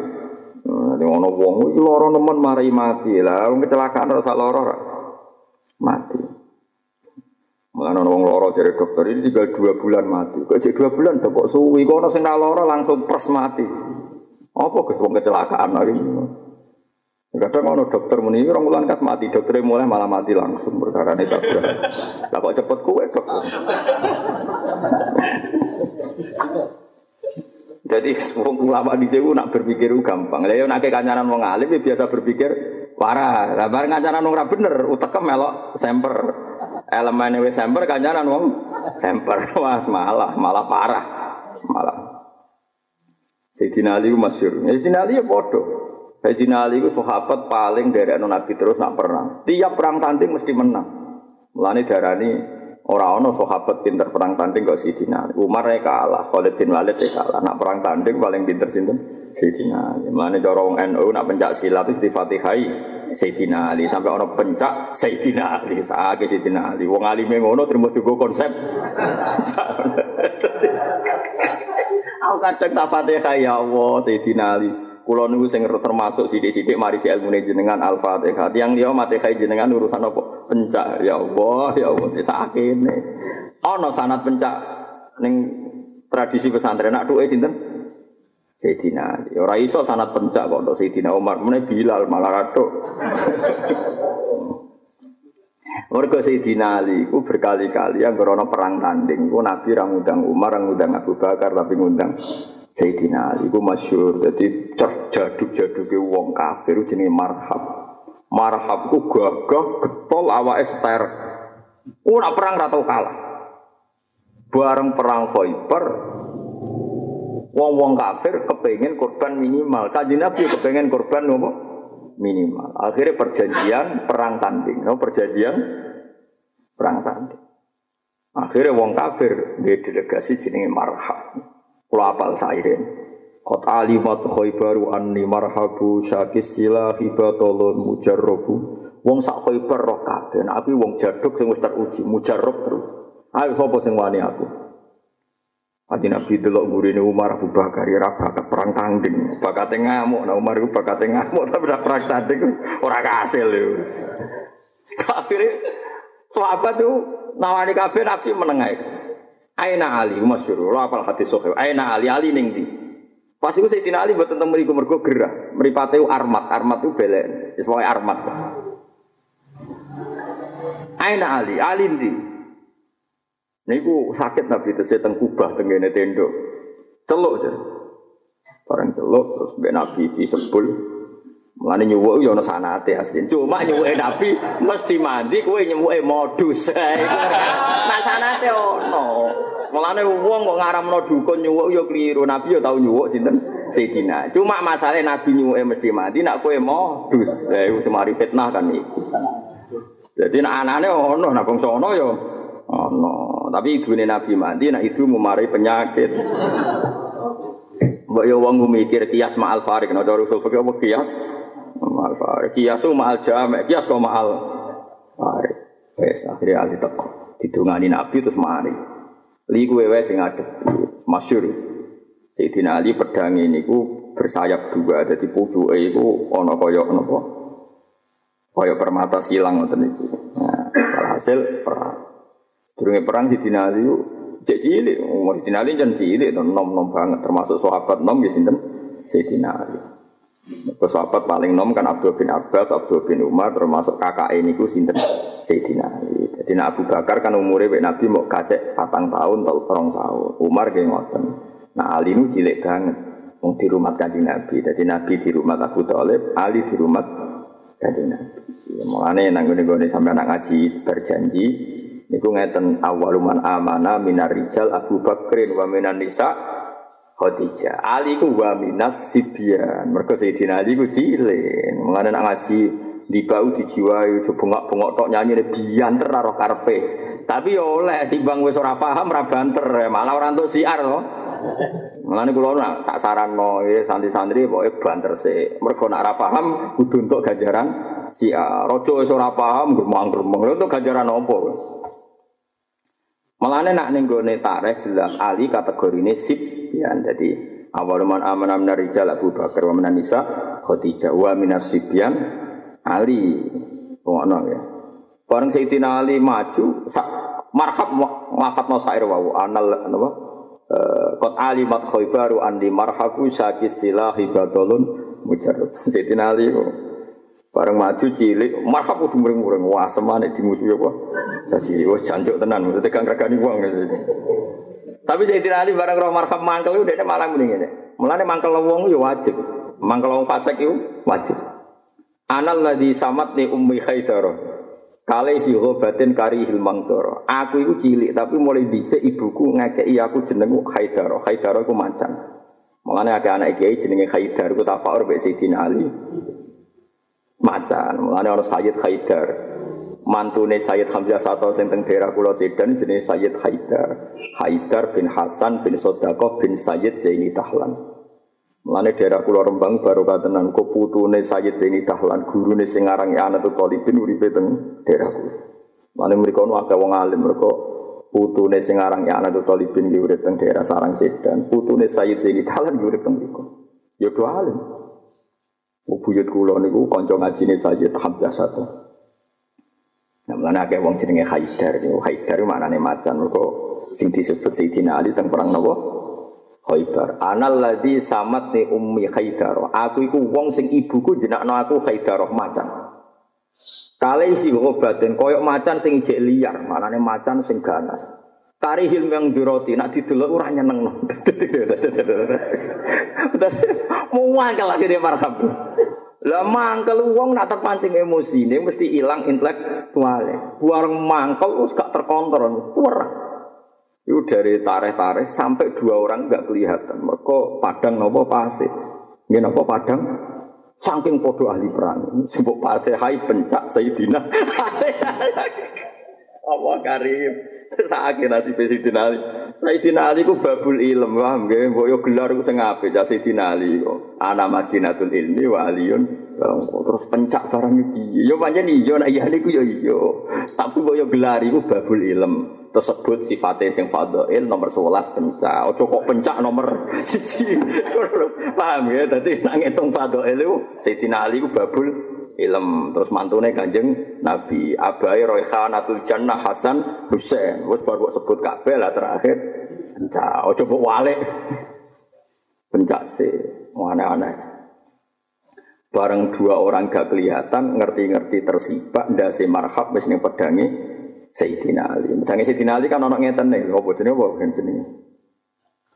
A: Nanti ono wong lara nemen mari mati lah, wong kecelakaan rasa ora mati. Ono wong lara dari dokter ini tinggal dua bulan mati. Kok cek dua bulan kok suwi, kok ono sing lara langsung pers mati. Apa wong kecelakaan lagi? Kadang ono dokter muni orang bulan kas mati, dokternya mulai malah mati langsung perkara ini tabrak. Lah kok cepet kue dokter. Jadi wong ulama di nak berpikir gampang. Lah yo nak kancanan wong alim ya biasa berpikir parah. Lah bareng kancanan wong ora bener, utekem melok semper. Elemen wis semper kancanan wong semper. Mas malah malah parah. Malah. Sayyidina Ali masyhur. Sayyidina Ali ya bodoh. Sayyidina Ali itu sahabat paling dari anu Nabi terus nak perang. Tiap perang tanding mesti menang. Mulane darani orang ono sahabat pinter perang tanding kok Sayyidina Ali. Umar ya kalah, Khalid bin Walid ya kalah. Nak perang tanding paling pinter sinten? Sayyidina Ali. Mulane cara wong NU nak pencak silat itu di Fatihai Sayyidina Ali sampai orang pencak Sayyidina Ali. Saake Sayyidina Ali. Wong alime ngono terima juga konsep. Aku kadang tak Fatihah ya Allah Sayyidina Ali. Kulo niku sing termasuk sidik-sidik mari si ilmu jenengan Al-Fatihah. Tiang dia mati kai jenengan urusan apa? Pencak. Ya Allah, ya Allah sakene. Ana sanat pencak ning tradisi pesantren nak duwe sinten? Sayyidina Ali. Ora iso sanat pencak kok Sayyidina Umar. Mene Bilal malah kathok. Mergo Sayyidina Ali ku berkali-kali yang ana perang tanding, ku Nabi ra ngundang Umar, ra ngundang Abu Bakar tapi ngundang Sayyidina Ali ku masyhur dadi jaduk-jaduke wong kafir jenenge marhab. Marhab ku gagah getol awake ster. Nak perang ra tau kalah. Bareng perang Khaibar wong-wong kafir kepengen korban minimal. Kanjeng Nabi kepengen korban nopo? Minimal. Akhirnya perjanjian perang tanding, no? perjanjian perang tanding. Akhirnya wong kafir dia delegasi jenenge marhab. Kula apal sairen. Qad alimat khaybaru anni marhabu syakis sila hibatolun mujarrobu. Wong sak khaybar roh kabeh. Wong jaduk sing wis teruji, mujarrob terus. Ayo sapa sing wani aku? Adi Nabi delok gurine Umar Abu Bakar ya bakat perang tanding, bakat ngamuk. Nah Umar itu bakat ngamuk tapi udah perang tanding ora kasil lho. Akhirnya sahabat tuh nawani kabeh Nabi menengai. Aina Ali masyhur. Lo apal hadis sahih. Aina Ali Ali ning ndi? Pas iku Sayyidina Ali mboten teng mriku mergo gerah. Mripate armat, armat itu belen. Wis armat. Aina Ali, Ali ndi? Niku sakit Nabi tesih teng Kubah teng ngene tendo. Celuk jare. Barang celuk terus mbek Nabi disebul. Mulane nyuwuk yo ana sanate asli. Cuma nyuwuke Nabi mesti mandi kowe nyuwuke modus. Nak sanate ono. Mulane wong kok ngaramno dukun nyuwuk yo keliru. Nabi yo tau nyuwuk sinten? Sayyidina. Cuma masalah Nabi nyuwuke mesti mandi nak kowe modus. Lah iku semari fitnah kan iku. Jadi nak anane ono, nak bangsa ono yo ono. Tapi ibune Nabi mandi nak itu memari penyakit. Yo wong mikir kias ma'al farik, nek cara usul fikih kias? Ma'al farik. Kias itu ma'al jamek, kias kok ma'al farik. Wes akhirnya ali teko. Didungani Nabi terus mari. Li kuwe wae sing adep. Masyhur. Sayyidina Ali pedang ini ku bersayap dua, jadi pucuke iku ana kaya napa? Kaya permata silang ngoten niku. Nah, hasil perang. Sedurunge perang Sayyidina Ali cek cilik, umur Sayyidina Ali jan cilik, nom-nom banget termasuk sahabat nom ya sinten Sayyidina Ali. Ke sahabat paling nom kan Abdul bin Abbas, Abdul bin Umar termasuk kakak ini ku sinten Sayyidina Ali. Jadi Abu Bakar kan umurnya Pak Nabi mau kacek patang tahun atau orang tahun. Umar kayak ngoten. Nah Ali ini cilik banget. Mau di rumah kanjeng Nabi. Jadi Nabi di rumah Abu Talib, Ali di rumah kanjeng Nabi. Ya, mulane nang ngene sampai anak ngaji berjanji Niku ngeten awaluman amana minar rijal Abu Bakrin wa minan nisa Khadijah. Ali ku wa minas sibyan. Mergo Sayyidina Ali ku cilik. Mengane nak ngaji di bau dijiwai coba bengok-bengok tok nyanyi bianter karo karpe. Tapi yo oleh timbang wis ora paham ora banter malah ora entuk siar to. Mulane kula nak tak saranno ya santri-santri pokoke banter sik. Mergo nak ora paham kudu entuk ganjaran siar. Raja wis ora paham gremang-gremeng. Entuk ganjaran apa? Malane nak ning gone tareh jelas Ali kategorine sip. Ya jadi awal man amana min rijal Abu Bakar wa min nisa Khadijah wa min sibyan Ali. Ngono ya. Bareng Sayyidina Ali maju sak marhab lafat sair wa anal eh, Qad alimat khaybaru andi marhabu sakis silahi badalun mujarrad. Sayyidina Ali Bareng maju cilik, marhab kudu muring-muring. Wah, semane dimusuhi apa? Jadi wis jancuk tenan, mesti tegang regani wong. Tapi saya tidak alih barang roh marhab mangkel itu dia malah mending ini. Mulane mangkel wong yo wajib. Mangkel wong fasik itu wajib. Anal ladhi samat ni ummi haidara. Kale si batin kari hilmang doro. Aku itu cilik tapi mulai dhisik ibuku ngekeki aku jenengku Haidara. Haidara iku macan. Mulane akeh anak kiai jenenge Haidar iku tafakur mek Sayyidina Ali macan. Mulane ana Sayyid Haidar. Mantune Sayyid Hamzah Sato sing teng daerah Pulau Sedan jenenge Sayyid Haidar. Haidar bin Hasan bin Sodakoh bin Sayyid Zaini Tahlan. Mulane daerah Pulau Rembang baru katenan kok putune Sayyid Zaini Tahlan, gurune sing aran Anatul Talibin uripe teng daerah kula. Mulane mriku ono akeh wong alim mergo putune sing aran Anatul Talibin ki urip teng daerah Sarang Sedan, putune Sayyid Zaini Tahlan urip teng mriku. Ya do alim. Buyut kula niku kanca ngajine Sayyid Hamzah satu. Nah, mulane akeh wong jenenge Haidar niku. Haidar maknane macan mergo sing disebut Sayyidina Ali teng perang napa? Haidar. Anal ladzi samatni ummi Haidar. Aku iku wong sing ibuku jenakno aku Haidar macan. Kale isi ngobaten koyok macan sing ijek liar, manane macan sing ganas. Kari hilm yang diroti, nak didelok ora nyeneng. Terus mau mangkel akhirnya marhab. Lah mangkel wong nak terpancing emosi ini mesti hilang intelektualnya. Buang mangkel wis gak terkontrol, kurang. Itu dari tareh-tareh sampai dua orang nggak kelihatan. Mereka padang nopo pasir. Ini nopo padang saking podo ahli perang. Sebab hai pencak Sayyidina. Allah karim. Sesake nasib Sayyidina Ali. Sayyidina Ali ku babul ilm, paham nggih? Mbok yo gelar ku sing apik ya Sayyidina Ali. Ana Madinatul ilmi wa aliyun. Terus pencak barang iki. Yo pancen iya nek iya niku yo iya. Tapi yo gelar iku babul ilm. Tersebut sifatnya sing fadhail nomor 11 pencak. Ojo kok pencak nomor 1. Paham ya? Dadi nang ngitung fadhail Sayyidina Ali ku babul ilm terus mantune kanjeng Nabi. Abai roihanatul jannah Hasan Husain wis baru sebut kabeh lah terakhir. Pencak ojo mbok walik. Pencak sih aneh-aneh. Bareng dua orang gak kelihatan ngerti-ngerti tersibak ndase marhab wis ning pedange Sayyidina Ali. Pedange Sayyidina Ali kan ono ngeten nih. Apa jenenge apa jenenge?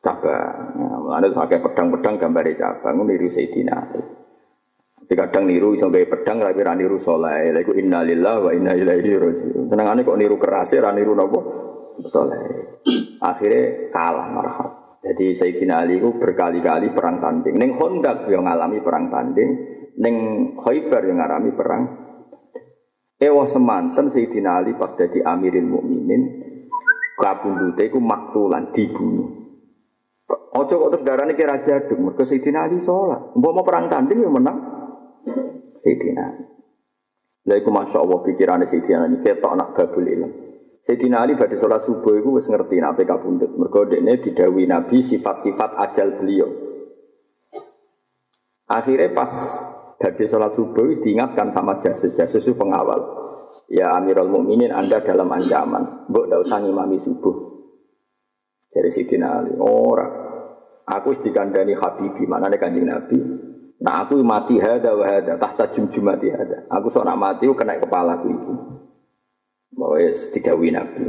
A: Cabang. Nah, mulane pakai pedang-pedang gambare cabang niru Sayyidina Ali kadang niru iso gawe pedang tapi ra niru saleh. Lha iku innalillahi wa inna ilaihi raji'un. Senengane kok niru keras ra niru napa? Saleh. Akhirnya kalah marhab. Jadi Sayyidina Ali itu berkali-kali perang tanding. Neng Hondak yang ngalami perang tanding, neng Khaybar yang ngalami perang. Ewa semanten Sayyidina Ali pas jadi Amirul Mukminin, kabundute iku maktulan dibunuh. Ojo kok terus darahnya kira jaduk, mereka Sayyidina Ali sholat. Mau perang tanding yang menang, Sayyidina Lah iku Masya Allah pikirannya Sayyidina ini ketok nak babul ilm. Sayyidina Ali pada sholat subuh itu wis ngerti nak PK bundut. Mergo ini didawi Nabi sifat-sifat ajal beliau. Akhirnya pas dari sholat subuh diingatkan sama jasus jasus itu pengawal. Ya Amirul Mukminin Anda dalam ancaman. Mbok ndak usah ngimami subuh. Dari Sayyidina Ali. Ora. Aku dikandani Habibi, mana kanjeng Nabi. Nah aku mati hada wa hada, tahta jumjumati hada. Aku seorang mati, aku kena kepala aku ini. Bahwa ya didawi Nabi.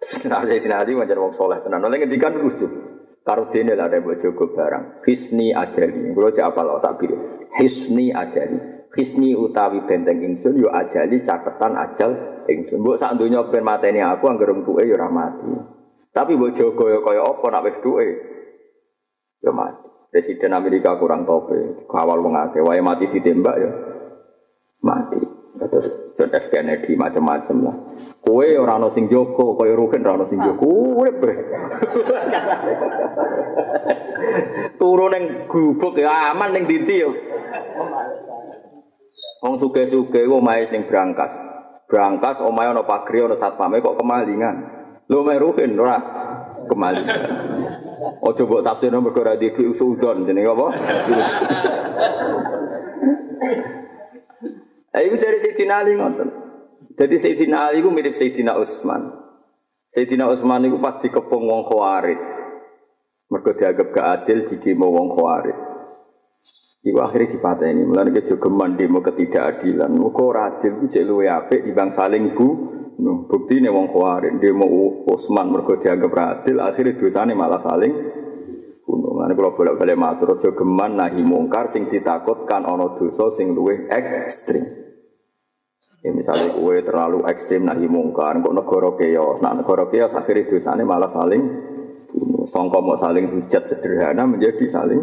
A: Terus nah saya tidak ada wajar wong soleh tenan. Oleh ngendikan lucu. Karo dene lah ada jogo barang. Hisni ajali. Kulo cek apa lo tak biru. Hisni ajali. Hisni utawi benteng ingsun yo ajali catatan ajal ingsun. Mbok sak donya ben mateni aku anggere tuke ya ora mati. Tapi mbok jaga ya kaya apa nak wis duwe ya mati. Presiden Amerika kurang tope, kawal wong akeh, wae mati ditembak ya mati. Terus John F Kennedy macam-macam lah. Kue orang ana sing joko, kaya Rugen ora ana sing joko. Urip bre. Turun ning gubuk ya aman ning dindi yo. Wong suge-suge omahe ning Brankas. Brankas omahe ana pagri ana satpame kok kemalingan. Lho mek Rugen ora kemalingan. Ojo mbok tafsirno mergo ora di usudon jenenge apa? Lah iku dari Sayyidina Ali ngoten. Jadi Sayyidina Ali itu mirip Sayyidina Utsman. Sayyidina Utsman itu pas dikepung wong Khawarij. Mergo dianggap gak adil dikimo wong Khawarij. Iku akhirnya dipateni, mulane kejogeman demo ketidakadilan. Muga ora adil ku cek luwe apik dibanding saling bu. Bukti nih wong Khawarij demo Utsman mergo dianggap adil, akhirnya dosane malah saling bunuh. Mulane kalau bolak-balik matur aja geman nahi mungkar sing ditakutkan ana dosa sing luwih ekstrim. Ya misalnya kue terlalu ekstrim nahi mungkar, kok negara keos, nah negara keos akhirnya dosanya malah saling bunuh. Songko mau saling hujat sederhana menjadi saling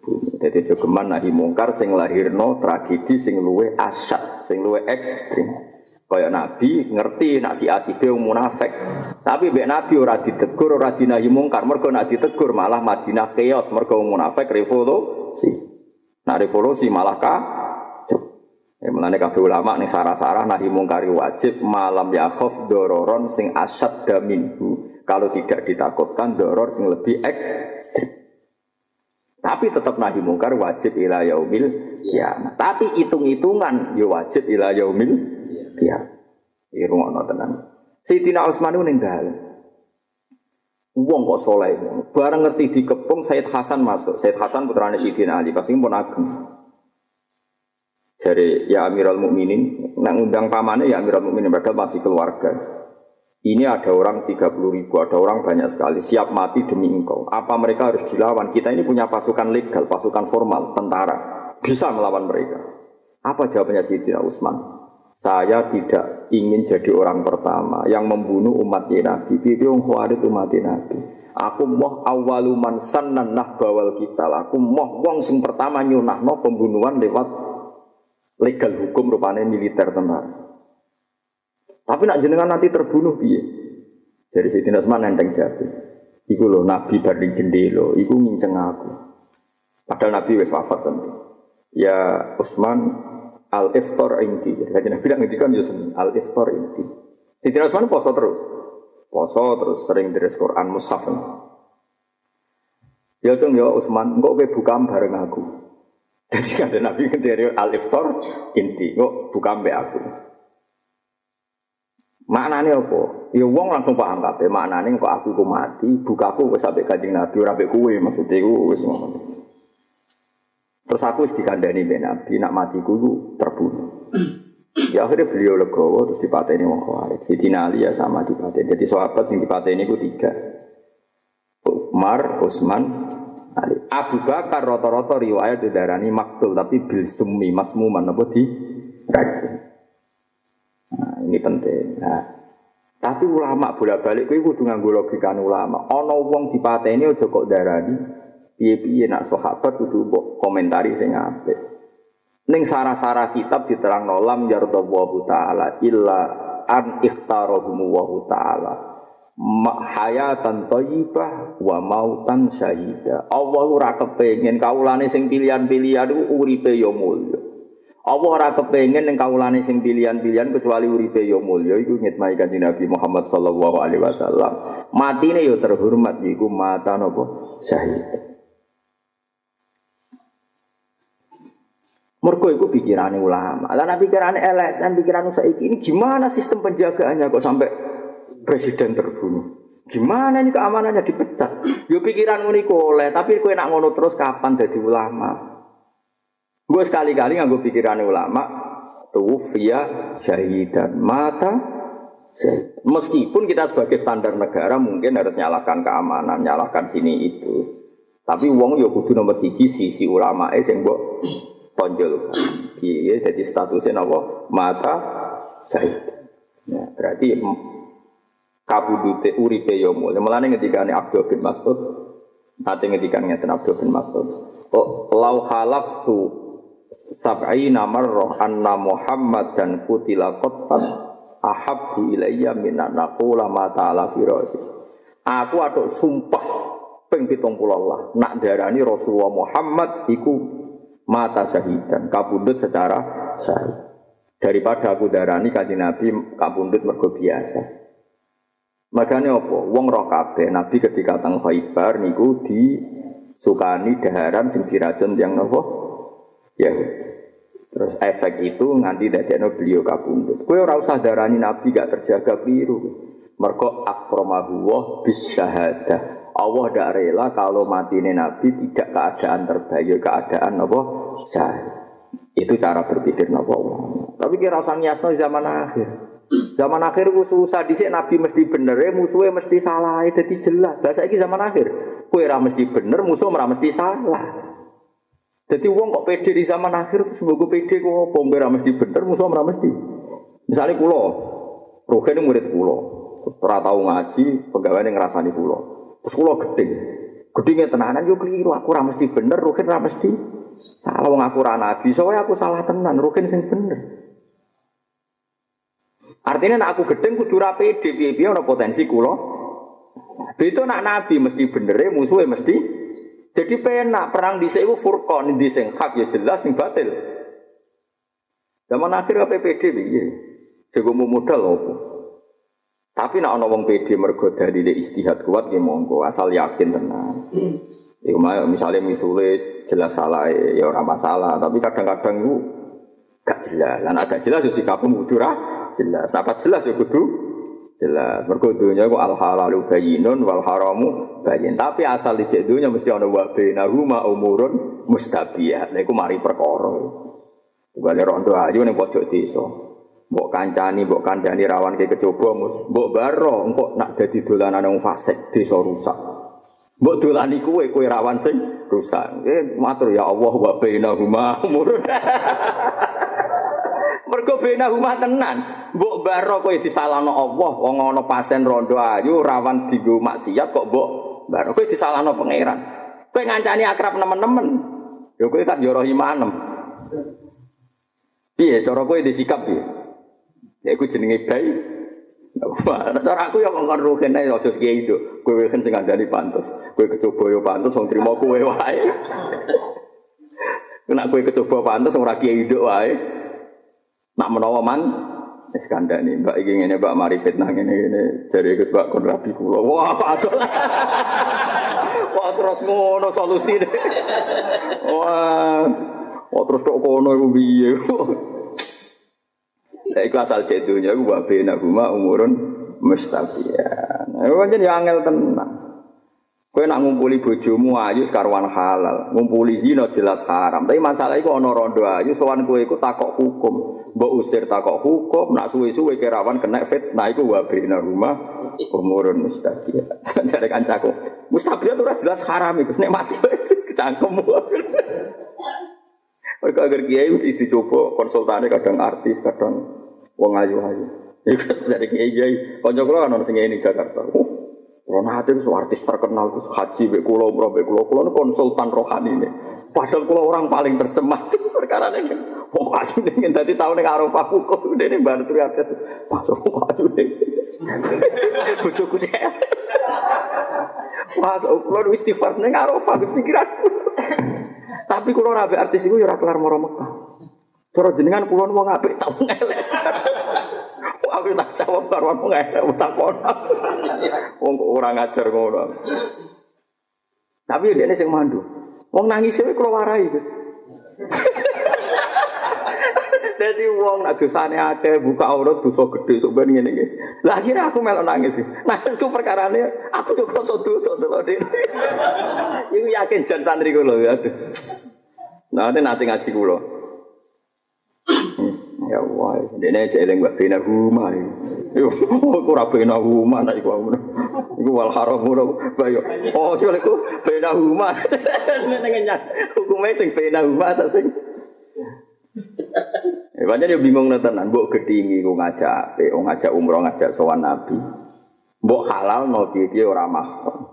A: bunuh. Jadi jogeman nahi mungkar sing lahirno tragedi sing luwe asat, sing luwe ekstrim. Kayak Nabi ngerti nak si asibe munafik. Tapi mbek Nabi ora ditegur, ora dinahi mungkar. Mergo nak ditegur malah Madinah keos, mergo munafik revolusi. Nah revolusi malah kah Ya kabeh ulama ning sarah-sarah nahi mungkari wajib malam ya khaf dororon sing asad daminhu. Kalau tidak ditakutkan doror sing lebih ekstrim. Tapi tetap nahi mungkar wajib ila yaumil kiamat. Tapi hitung-hitungan ya wajib ila yaumil kiamat. Iki rungokno tenan. Sayyidina Utsman ning dalem. Wong kok soleh. Bareng ngerti dikepung Said Hasan masuk. Said Hasan putrane Sayyidina Ali, pasti pun ageng dari ya Amirul Mukminin, nak undang pamannya ya Amirul Mukminin padahal masih keluarga. Ini ada orang 30 ribu, ada orang banyak sekali, siap mati demi engkau. Apa mereka harus dilawan? Kita ini punya pasukan legal, pasukan formal, tentara. Bisa melawan mereka. Apa jawabannya Sayyidina Utsman? Saya tidak ingin jadi orang pertama yang membunuh umat Nabi. Itu yang khawarit umat Nabi. Aku moh awaluman sanan nah bawal kita. Aku moh wong sing pertama nyunah no pembunuhan lewat legal hukum rupanya militer tentara. Tapi nak jenengan nanti terbunuh piye? Dari Sayyidina Utsman nenteng jatuh. Iku loh Nabi barding jendelo, iku nginceng aku. Padahal Nabi wis wafat tentu. Ya Utsman al iftar inti. Jadi Nabi bilang kan ya al iftar inti. Sayyidina Utsman poso terus. Poso terus sering deres Quran mushaf. Ya cung ya Utsman, engkau buka bareng aku. Jadi kata Nabi dari al iftar inti, kok buka mbak aku. Maknanya apa? Ya wong langsung paham kabeh. Maknanya kok aku ku mati, bukaku wis sampai kanjeng Nabi ora mbek kowe maksudnya ku wis ngono. Terus aku dikandani mbek Nabi nak matiku ku terbunuh. Ya akhirnya beliau legowo terus dipateni wong Khawarij. Sidina Ali ya sama dipateni. Jadi sahabat sing dipateni ku tiga. Umar, Utsman, Ali. Abu Bakar rata-rata riwayat didarani maktul tapi bil summi masmuman apa di racun. Nah, ini penting. Nah, tapi ulama bolak-balik kuwi kudu nganggo logika ulama. Ana wong dipateni aja kok darani piye-piye nak sahabat kudu mbok komentari sing apik. Ning sarah-sarah kitab diterangno lam yardallahu taala illa an ikhtarahum wa taala hayatan thayyibah wa mautan syahida. Allah ora kepengin kaulane sing pilihan-pilihan iku uripe ya mulya. Allah ora kepengin ning kaulane sing pilihan-pilihan kecuali uripe ya mulya iku ngitmai kanjeng Nabi Muhammad sallallahu alaihi wasallam. Matine ya terhormat iku mata napa syahid. Mergo iku pikirane ulama. Lah nek pikirane LSM, pikiran saiki ini gimana sistem penjagaannya kok sampai presiden terbunuh. Gimana ini keamanannya dipecat? Yo pikiran ngono oleh, tapi kowe nak ngono terus kapan jadi ulama? Gue sekali-kali nggak gue pikiran ulama, via syahidan mata. Meskipun kita sebagai standar negara mungkin harus nyalakan keamanan, nyalakan sini itu. Tapi wong yo kudu nomor siji sisi ulama eh sing mbok tonjol. Iya, jadi statusnya apa? Mata syahid. Ya, berarti kabudute uripe yo mulai. Mulane ketika Abdul bin Mas'ud nanti ketika ngeten Abdul bin Mas'ud. Oh, lau halaftu sab'ina marrah anna Muhammad dan kutila qattan ahabbu ilayya minan naqula ma ta'ala firasi. Aku atuk sumpah ping 70 Allah nak darani Rasulullah Muhammad iku mata syahidan kabundut secara syahid. Daripada aku darani kanjeng Nabi kabundut mergo biasa. Makanya apa? Wong roh kabeh Nabi ketika tang Khaibar niku di sukani daharan sing diracun yang nopo ya terus efek itu nganti dadekno beliau kabundut kowe ora usah darani nabi gak terjaga biru mergo akramahu wa bis syahadah Allah tidak rela kalau mati ini nabi tidak keadaan terbaik keadaan apa syahid itu cara berpikir nopo tapi kira usah niasno zaman akhir Zaman akhir ku susah dhisik nabi mesti bener, eh, musuhnya mesti salah, jadi jelas. Lah saiki zaman akhir, kue ra mesti bener, musuh ora mesti salah. Jadi uang kok pede di zaman akhir terus mbok pede kok apa ora mesti bener, musuh ora mesti. Misalnya kulo, Ruhin murid kulo, terus ora tau ngaji, pegawai ngerasani kulo. Kulo gedeng. Gedenge tenanan yo keliru, aku ora mesti bener, Ruhin ora mesti salah wong aku ora nabi, soalnya aku salah tenan, Ruhin sing bener. Artinya nak aku gedeng kudu ra pede piye-piye ana potensi kula. Itu nak nabi mesti bener e musuhe mesti jadi penak perang di iku furqan di sing hak ya jelas sing batil. Zaman akhir apa PD piye? Jago modal opo? Tapi nak ana wong PD mergo dalile istihad kuat ya monggo asal yakin tenang. Iku misalnya misule jelas salah ya ora masalah, tapi kadang-kadang itu gak jelas. Lan agak jelas yo sikapmu kudu jelas. Nah pas jelas ya kudu jelas. Mergo dunya ku al halalu bayyinun wal haramu bayyin. Tapi asal di dunya mesti ana wa bainahuma umurun mustabiyah. Lha iku mari perkara. Bale rondo ayu ning pojok desa. Mbok kancani, mbok kandhani rawan ke kecoba, mus. Mbok baro engko nak dadi dolanan wong fasik desa rusak. Mbok dolani kuwe kowe rawan sing rusak. Eh matur ya Allah wa bainahuma umurun. Mergo bena rumah tenan. Mbok baro kowe disalahno Allah, wong ana pasien rondo ayu rawan dienggo maksiat kok mbok baro kowe disalahno pangeran. Kowe ngancani akrab nemen-nemen. Ya kowe kan yo imanem. Piye cara kowe disikap piye? Ya iku jenenge bayi. Cara aku ya ngongkon ruhen ae aja kiai itu. Kowe kan sing ngandani pantes. Kowe kecoba yo pantes wong trimo kowe wae. Kena kowe kecoba pantes ora kiai nduk wae. Nak menawa man wis kandhani Mbak iki ngene Mbak mari fitnah ngene ngene jare Gus Mbak kon rabi kula. Wah, adol. Wah, terus ngono deh. Wah. Wah, terus kok kono iku piye? Lah iku asal cedunya iku wa bena umurun mustaqiyan. Nah, pancen ya angel tenan. Kowe nak ngumpuli bojomu ayu sekarwan halal, ngumpuli zina jelas haram. Tapi masalah iku ana rondo ayu sowan kowe iku takok hukum. Mbok usir takok hukum, nak suwe-suwe kerawan kena fitnah iku wa bina rumah umurun mustaqiyah. Jare kancaku, mustaqiyah ora jelas haram iku nek mati kecangkem. Mereka agar kiai mesti dicoba konsultane kadang artis, kadang wong ayu-ayu. Iku dari kiai kiai, kanca kula kan ono sing ini Jakarta. Kalau nanti itu artis terkenal itu haji be kulo umroh be kulo kulo konsultan rohani ini. Padahal kulo orang paling tercemar perkara ini. Wong ini tadi tahu nih arafah hukum ini baru tuh artis masuk wong haji ini. Bujuk kucing. Masuk kulo istighfar nih arafah pikiranku. Tapi kulo rabe artis itu ya kelar moro Mekah. Cara jenengan kulo wong apik tau ngelek aku tak jawab karuan wong elek tak kono. Wong kok ora ngajar ngono. Tapi dia ini sing mandu. Wong nangis itu kalau warai Gus. Jadi wong nak dosane ada buka aurat dosa gede sok ben ngene iki. Lah akhirnya aku melok nangis. Nangisku perkarane aku yo kok dosa delok dene. Iku yakin jan santri kula ya. Nah, nanti ngaji kula. Ya Allah, dene cek eling mbak bina rumah Yo, aku ora bina rumah nek iku ngono. Iku wal haram ngono, bayo. Oh, jare iku bina rumah. Ning nyat. Hukume sing bina rumah ta sing. Ya banyak dia bingung tenan, mbok gedingi ku ngajak ape, ngajak umroh, ngajak sowan nabi. Mbok halal no piye piye ora mahram.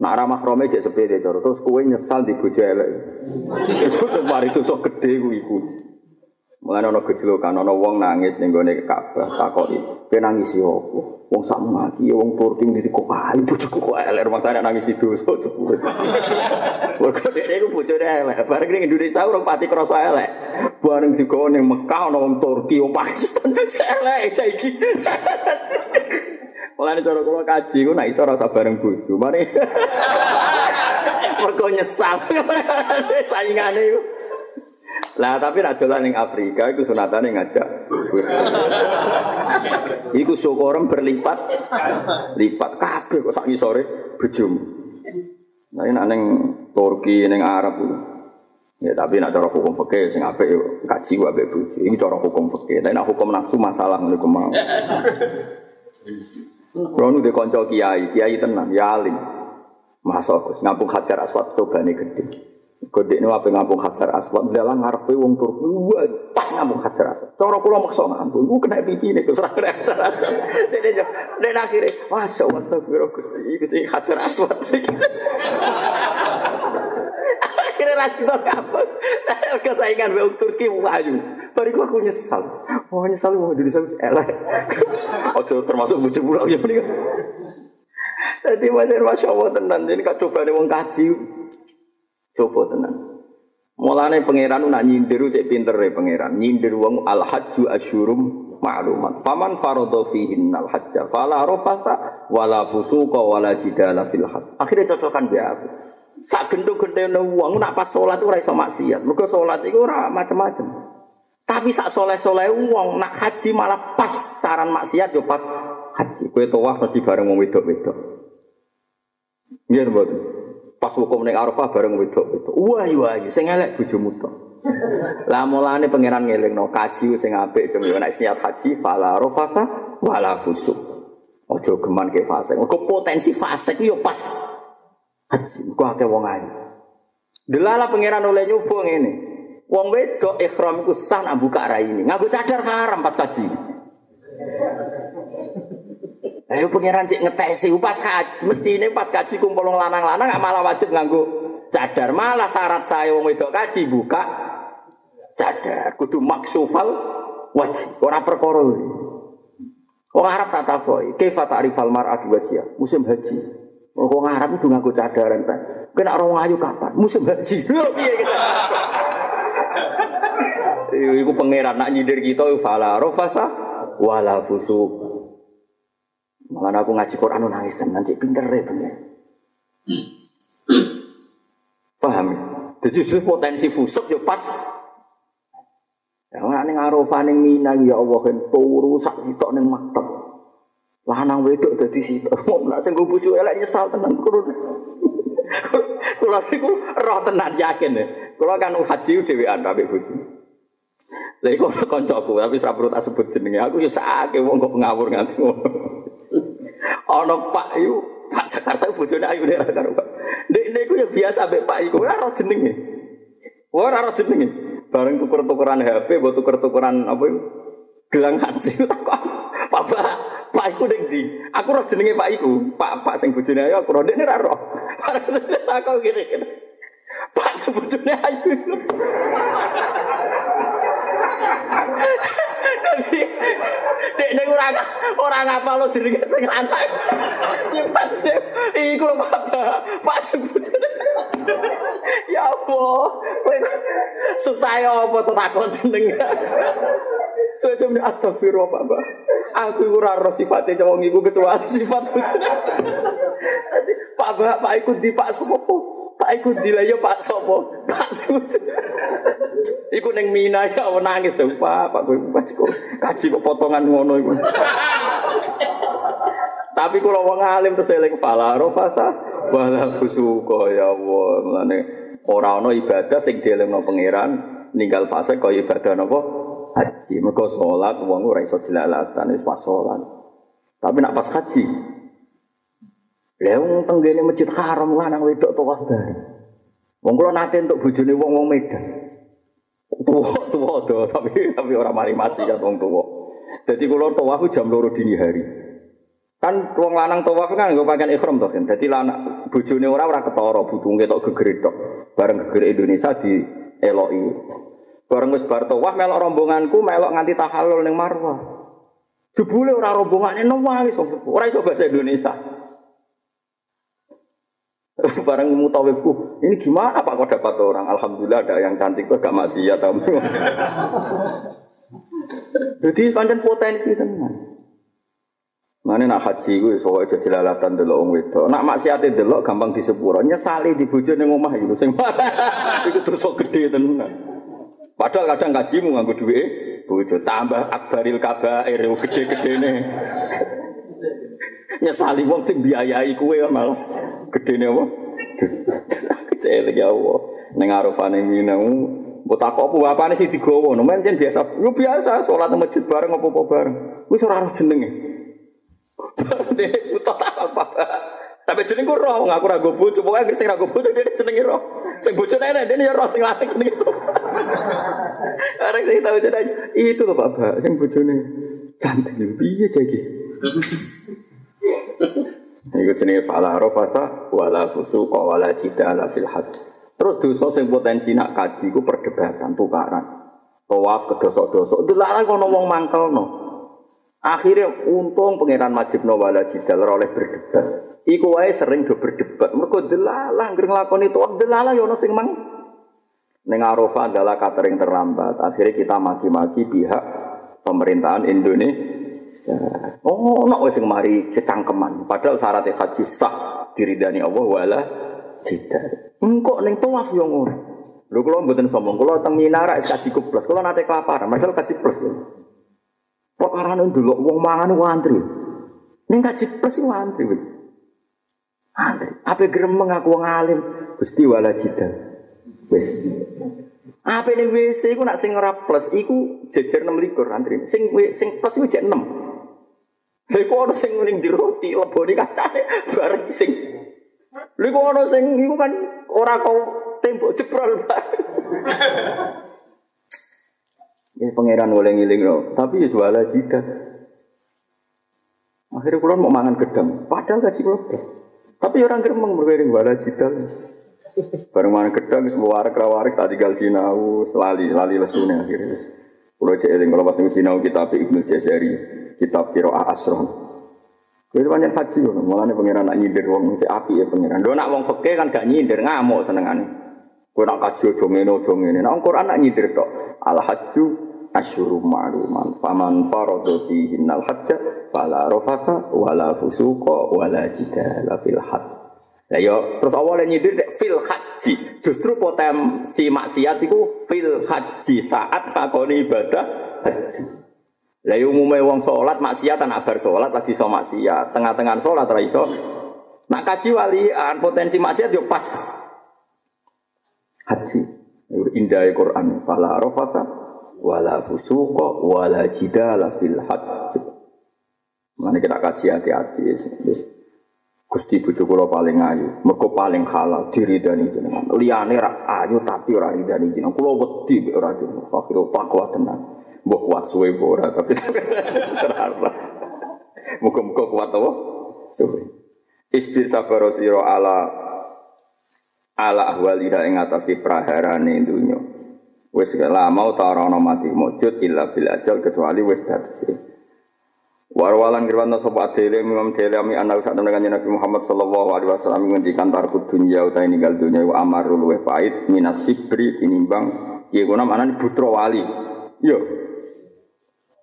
A: Nak ora mahrame jek sepede cara terus kowe nyesal di bojo elek. Mari itu sok gede ku iku. Mulane ana gejlokan ana wong nangis ning gone Ka'bah takoki, "Kowe nangis opo?" Wong sak mati wong Turki ndi kok ae bojoku kok elek tangga nangis dosa. Wong kok iku bojone elek, bareng ning Indonesia urung pati krasa elek. Bareng digawa ning Mekah ana wong Turki, wong Pakistan elek saiki. Mulane cara kula kaji ku nek iso rasa bareng bojo. Mari. Mergo nyesal. Saingane iku. Lah tapi nak dolan ning Afrika iku sunatane ngajak. iku syukurem berlipat lipat kabeh kok sak ngisore bojomu. Nah nek ning Turki ning Arab itu. Ya tapi nak cara hukum fikih sing apik yo kaji ku ambek bojo. Iki cara hukum fikih. Tapi nak hukum nafsu masalah ngene ku mau. Kulo nu kanca kiai, kiai tenan, ya alim. Masa ngampung Hajar Aswad cobane gede. Kodek ini apa ngampung hajar aswad, dalam ngarepe wong Turki, wah pas ngampung hajar aswad. Cara kula maksa ngampung, gue kena pipi nih, gue serang hajar aswad. Dede akhirnya, masya Allah, astagfirullah, gusti, gusti hajar aswad. Akhirnya ras kita ngampung, kesaingan wong Turki wahyu. Bariku aku nyesal, wah nyesal mau Indonesia elek. Ojo termasuk bujuk pulau ya. Tadi masya Allah tenan, ini kak coba wong kaji. Coba tenan. Mulane pangeran nak nyindir cek pinter ya pangeran. Nyindir wong al hajju asyurum ma'lumat. Faman faradha fihin al hajja fala rafata wala fusuqa wala jidala fil hajj. Akhirnya cocokan dia aku. Sak gendo-gendene wong nak pas salat ora iso maksiat. Mergo salat iku ora macam-macam. Tapi sak soleh-soleh wong nak haji malah pas saran maksiat yo pas haji. Kowe tawaf mesti bareng wong wedok-wedok. Nggih mboten. Pas hukum ning Arafah bareng wedok-wedok. Wah, wah, sing elek bojomu tok. Lah mulane pangeran ngelingno kaji sing apik jeng yo nek niat haji fala rafata wala fusuk. Ojo geman ke fase. Kok potensi fase yo pas haji. Kok akeh wong ayu. Delala pangeran oleh nyoba ngene. Wong wedok ikhram iku sah nak buka rai ini. Nganggo cadar haram pas kaji. Ayo pangeran cek ngetesi pas kaji, mesti ini pas kaji kumpul lanang-lanang gak malah wajib nganggo cadar. Malah syarat saya wong wedok kaji buka cadar. Kudu maksufal wajib. Ora perkara Wong Arab tak takoi, kaifa ta'rifal mar'atu wajhiha? Musim haji. Wong Arab itu nganggo cadar enten. Kena orang ayu kapan? Musim haji. Kita? Iku pangeran nak nyindir kita fala rafasa wala fusuk. Malah aku ngaji Quran nangis tenan cek pinter ya bener. Paham? Jadi potensi fusuk ya pas. Ya ora ning Arafah ning Mina ya Allah kan turu sak sitok ning maktab. Lanang wedok dadi sitok. Mau nak sing bojo elek nyesal tenan kurun. Kula niku roh tenan yakin ya. Kula kan haji dhewean ambek bojo. Lha iku kancaku tapi ora tak sebut jenenge. Aku ya sakake wong kok ngawur nganti ngono. Ana Pak yu, Pak Jakarta bojone ayu nek karo. Nek niku ya biasa mbek Pak iku ora ora jenenge. Ora ora jenenge. Bareng tuker-tukeran HP, mbok tuker-tukeran apa iku? Gelang haji takon. Pak Pak, Pak iku ning ndi? Aku ora jenenge Pak iku. Pak Pak sing bojone ayu aku ora ndekne ora ora. Takon ngene. Pak sebetulnya ayu. Tapi dek nek ora ora ngapa lo jenenge sing lanang. Nyipat iku lho Pak. Pak sebetulnya. Ya Allah, kowe susah ya apa to takon jenenge. Suwe-suwe astagfirullah Pak. Aku ora ro sifate wong iku kecuali sifat bojone. Pak Pak iku di Pak Sopo. Pak iku dilayo Pak Sopo. Pak Iku neng Mina ya nangis Pak. Pak gue pas kok kaji kok potongan ngono iku. Tapi kalau wong alim terus eling fala rofasa wala fusuka ya Allah. Mulane ora ana ibadah sing dielingno pangeran ninggal fase kaya ibadah napa haji. Mergo salat wong ora iso dilalatan wis pas salat. Tapi nak pas haji Lah wong tenggene masjid haram lanang wedok tawaf bareng. Wong kula nate entuk bojone wong-wong Medan. Tua do tapi tapi orang mari ya wong tua. Jadi kalau tawaf jam loro dini hari. Kan wong lanang tawaf kan nggak pakaian ikhram toh kan. Jadi lanang bojone ora ora ketara butunge tok gegeredok. Bareng geger Indonesia di eloki. Bareng wis bar tawaf melok rombonganku melok nganti tahallul ning Marwah. Jebule ora rombongane nangis ora iso bahasa Indonesia. Barang mutawifku, ini gimana Pak kok dapat orang? Alhamdulillah ada yang cantik kok gak maksiat tahu. Jadi pancen potensi tenan. Mana nak haji gue soal aja jelalatan delok wong wedok. Nak maksiate delok gampang disepuro. Nyesali di bojone ning omah iku sing iku dosa gede tenan. Padahal kadang gajimu nganggo duit bojo tambah akbaril kabair gede-gedene. Nyesali wong sing biayai kuwe malah gedene apa? Kecil ya Allah. Ning arafane minau Mbok tak apa bapane sih digowo, nomen jen biasa. Yo biasa nang masjid bareng apa-apa bareng. Wis ora roh jenenge. Dene buta tak apa. Tapi jeneng roh ngaku ra go bojo, pokoke sing ra go bojo dene jenenge roh. Sing bojone enek dene ya roh sing lanang jenenge. Arek sing tau jeneng itu lho Bapak, sing bojone cantik piye jeki. Iku jenenge fala rafasa wala fusuqa wala jidala fil hajj. Terus dosa sing potensi nak kaji ku perdebatan tukaran. Tawaf ke dosa-dosa. Delalah kono wong mangkelno. Akhirnya untung pangeran majibno wala jidal oleh berdebat. Iku wae sering do berdebat. Mergo delalah anggere nglakoni tawaf delalah ya ono sing mang Neng Arafah adalah catering terlambat. Akhirnya kita maki-maki pihak pemerintahan Indonesia. Oh, no wis mari kecangkeman. Padahal syaratnya haji sah diridani Allah wala jidal. Engkok neng tawaf yo ngono. Lho kula mboten sombong, kula teng wis kaji plus. Kula nate kelaparan, padahal kaji plus. Perkarane ndelok wong mangan ku antri. Ning kaji plus ku antri. Antri. Ape gremeng aku wong alim, Gusti wala jidal. Wis. Apa ning WC iku nak sing ora plus iku jejer 6 likur antri. Sing sing plus iku jek 6. Iku ono sing ning jero di leboni kacane bareng sing Lha iku ono sing iku kan ora kau tembok jebrol. Ya pangeran oleh ngiling loh, tapi ya suala jida. Akhirnya kulon mau mangan gedang, padahal gaji kulon Tapi orang geremeng berwiring wala jida. Bareng mangan gedang, semua warak rawarik tak tinggal sinau, lali lali lesune akhirnya. Kulo cek eling kalau pas sinau kitab Ibnu Jazari, kitab Qiraah Asron. Itu banyak haji loh, malah nih pangeran nak nyindir wong cek api ya pangeran. Do nak wong fakir kan gak nyindir ngamuk senengane. Kowe nak kaji ojo ngene ojo ngene. Nak Quran nak nyindir. Al hajju asyuru ma'luman. Faman farada fihi al hajja fala rafata wala fusuqa wala jidala fil hajj. Lah yo terus awalnya nyindir dek fil haji. Justru potensi maksiat itu fil haji saat lakoni ibadah haji. Lah yo umume wong salat maksiat anak bar salat lagi iso maksiat. Tengah-tengah salat ra iso. Nak kaji walian potensi maksiat yo pas haji. Indah Quran. Fala rafasa wala fusuqa wala jidala fil hajj. Mana kita kaji hati-hati. Gusti bojo kula paling ayu, mergo paling halal diridani jenengan. Liyane ra ayu tapi ora ridani jenengan. Kula wedi ora jenengan. Fakir pak kuat tenan. Mbok kuat suwe ora tapi ora. Muga-muga kuat apa? Suwe. Istir sabar sira ala ala ahwalina ing atase praharane dunya. Wis lama ta ora ana mati mujud illa bil ajal kecuali wis batese. Warwalan kirwana sapa adele Imam Dele ami anak sak temen kanjeng Nabi Muhammad sallallahu alaihi wasallam ngendikan tarku dunya utahe ninggal dunya wa amarul luweh pait minas sibri tinimbang kiye kuna manane putra wali. Yo.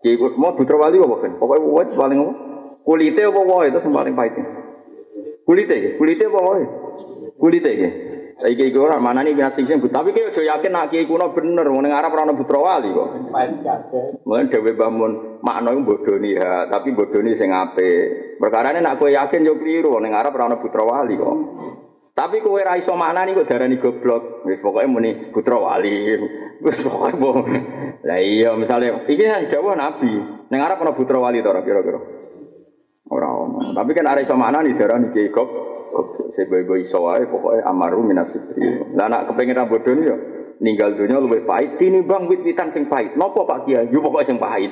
A: Kiye mau putra wali apa kan? Pokoke wae paling apa? Kulite apa wae itu sing paling pahit. Kulite, kulite apa wae? Kulite iki. Saiki iki ora manani binasing sing tapi ki aja yakin nak kiai kuno bener wong ning Arab ora ana putra wali kok. Mulane dhewe bangun makna iku bodoni ha, tapi bodoni sing apik. Perkarane nak kowe yakin yo kliru ning Arab ora ana putra wali kok. Tapi kowe ra iso maknani kok darani goblok. Wis pokoke muni putra wali. Wis pokoke bo. Lah iya misale iki dawuh Nabi. Ning Arab ana putra wali to kira-kira. Ora ono. Tapi kan arek iso maknani darani kiai goblok. Seboy-boy iso wae pokoke amaru minasibri. Lah nak kepengin ra bodoni yo ninggal dunia luwih pahit tinimbang wit-witan sing pahit. Napa Pak Kiai? Yo pokoke sing pahit.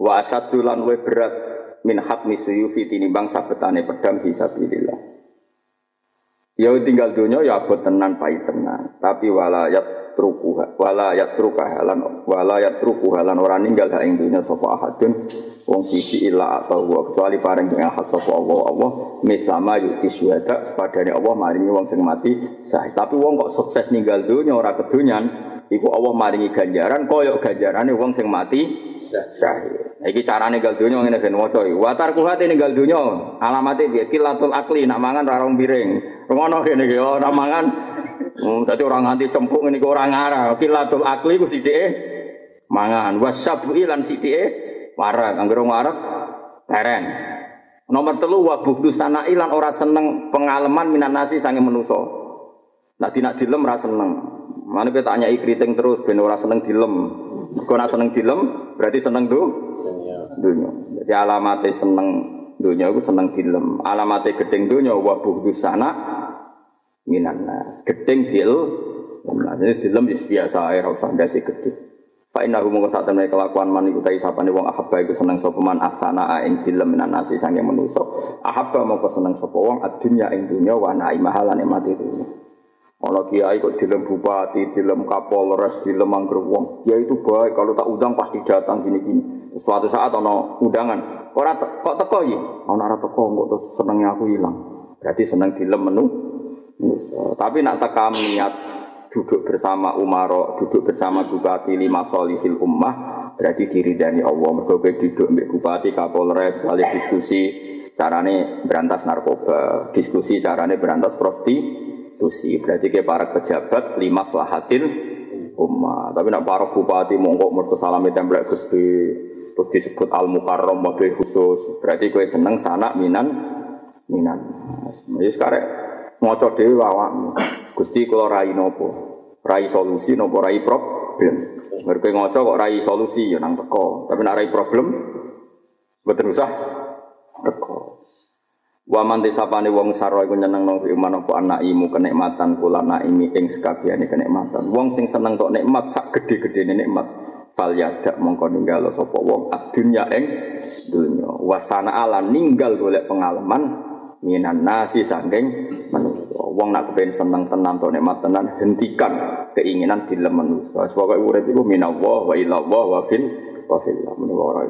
A: Wa asadulan luwih berat min hatmi suyufi tinimbang sabetane pedang fisabilillah. Ya tinggal dunia ya abot tenan pahit tenan. Tapi walayat trukuha wala yatruka halan wala yatruku halan ora ninggal ha ing dunya sapa ahadun wong siji illa atau wa kecuali pareng ing ahad sapa Allah Allah mislama yuti syuhada sepadane Allah maringi wong sing mati sah tapi wong kok sukses ninggal dunya ora kedunyan iku Allah maringi ganjaran koyok ganjarane wong sing mati syahid. Iki carane ninggal dunya ngene ben waca iki. Wa tarku hati ninggal dunya alamate piye? Kilatul akli nak mangan ra rong piring. Ngono kene iki ora mangan Hmm, dadi orang nganti cempuk ini orang ngarah. Kilatul akli ku sithike mangan. Wasabu lan sithike warak. Anggere warak teren. Nomor telu wa buhdu sana ilan ora seneng pengalaman minan nasi sange menuso. Nah nak dilem ora seneng. Mana kita tanya kriting terus ben ora seneng dilem. Kau nak seneng dilem berarti seneng do dunia. Jadi alamatnya seneng dunia itu seneng dilem. Alamatnya gedeng dunia wa buhdu sana minan nas. Gedeng dil, jadi dilem ya biasa air usah ndase gedhe. Fa inna hum saat temen kelakuan man iku ta sapane wong ahabba iku seneng sapa man afana ing dilem minan nasi sange manusa. Ahabba mongko seneng sapa wong adunya ing dunya wa naimaha lan mati Ana kiai kok dilem bupati, dilem kapolres, dilem angger wong. Ya itu baik kalau tak undang pasti datang gini-gini. Suatu saat ana undangan, ora kok teko iki? Ana ora teko kok terus senengnya aku hilang. Berarti seneng dilem menu. Tapi nak tekam niat duduk bersama Umaro, duduk bersama Bupati lima solihil ummah, berarti diri dari Allah. Mereka duduk dengan Bupati, Kapolres, kali diskusi carane berantas narkoba, diskusi carane berantas prostitusi. Berarti ke para pejabat lima selahatil ummah. Tapi nak para bupati mongkok mereka salami templek gede, terus disebut al mukarrom mobil khusus. Berarti kue seneng sana minan minan. Jadi sekarang Maca dhewe awakmu. Gusti kula rai nopo? Rai solusi nopo rai problem? Mergo ngaca kok rai solusi ya nang teko, tapi nek rai problem mboten usah teko. Wa man disapane wong sarwa iku nyeneng nang iman apa anakimu kenikmatan kula naimi ing sekabehane kenikmatan. Wong sing seneng tok nikmat sak gedhe-gedhene nikmat. Fal yadak mongko ninggal sapa wong adunya ing dunya. Wasana ala ninggal golek pengalaman minan nasi sangking manusia. Wong nak kepen seneng tenan to nikmat tenan hentikan keinginan dilem manusia. Sebab urip iku minallah wa ilallah wa fil wa fil. Menawa ora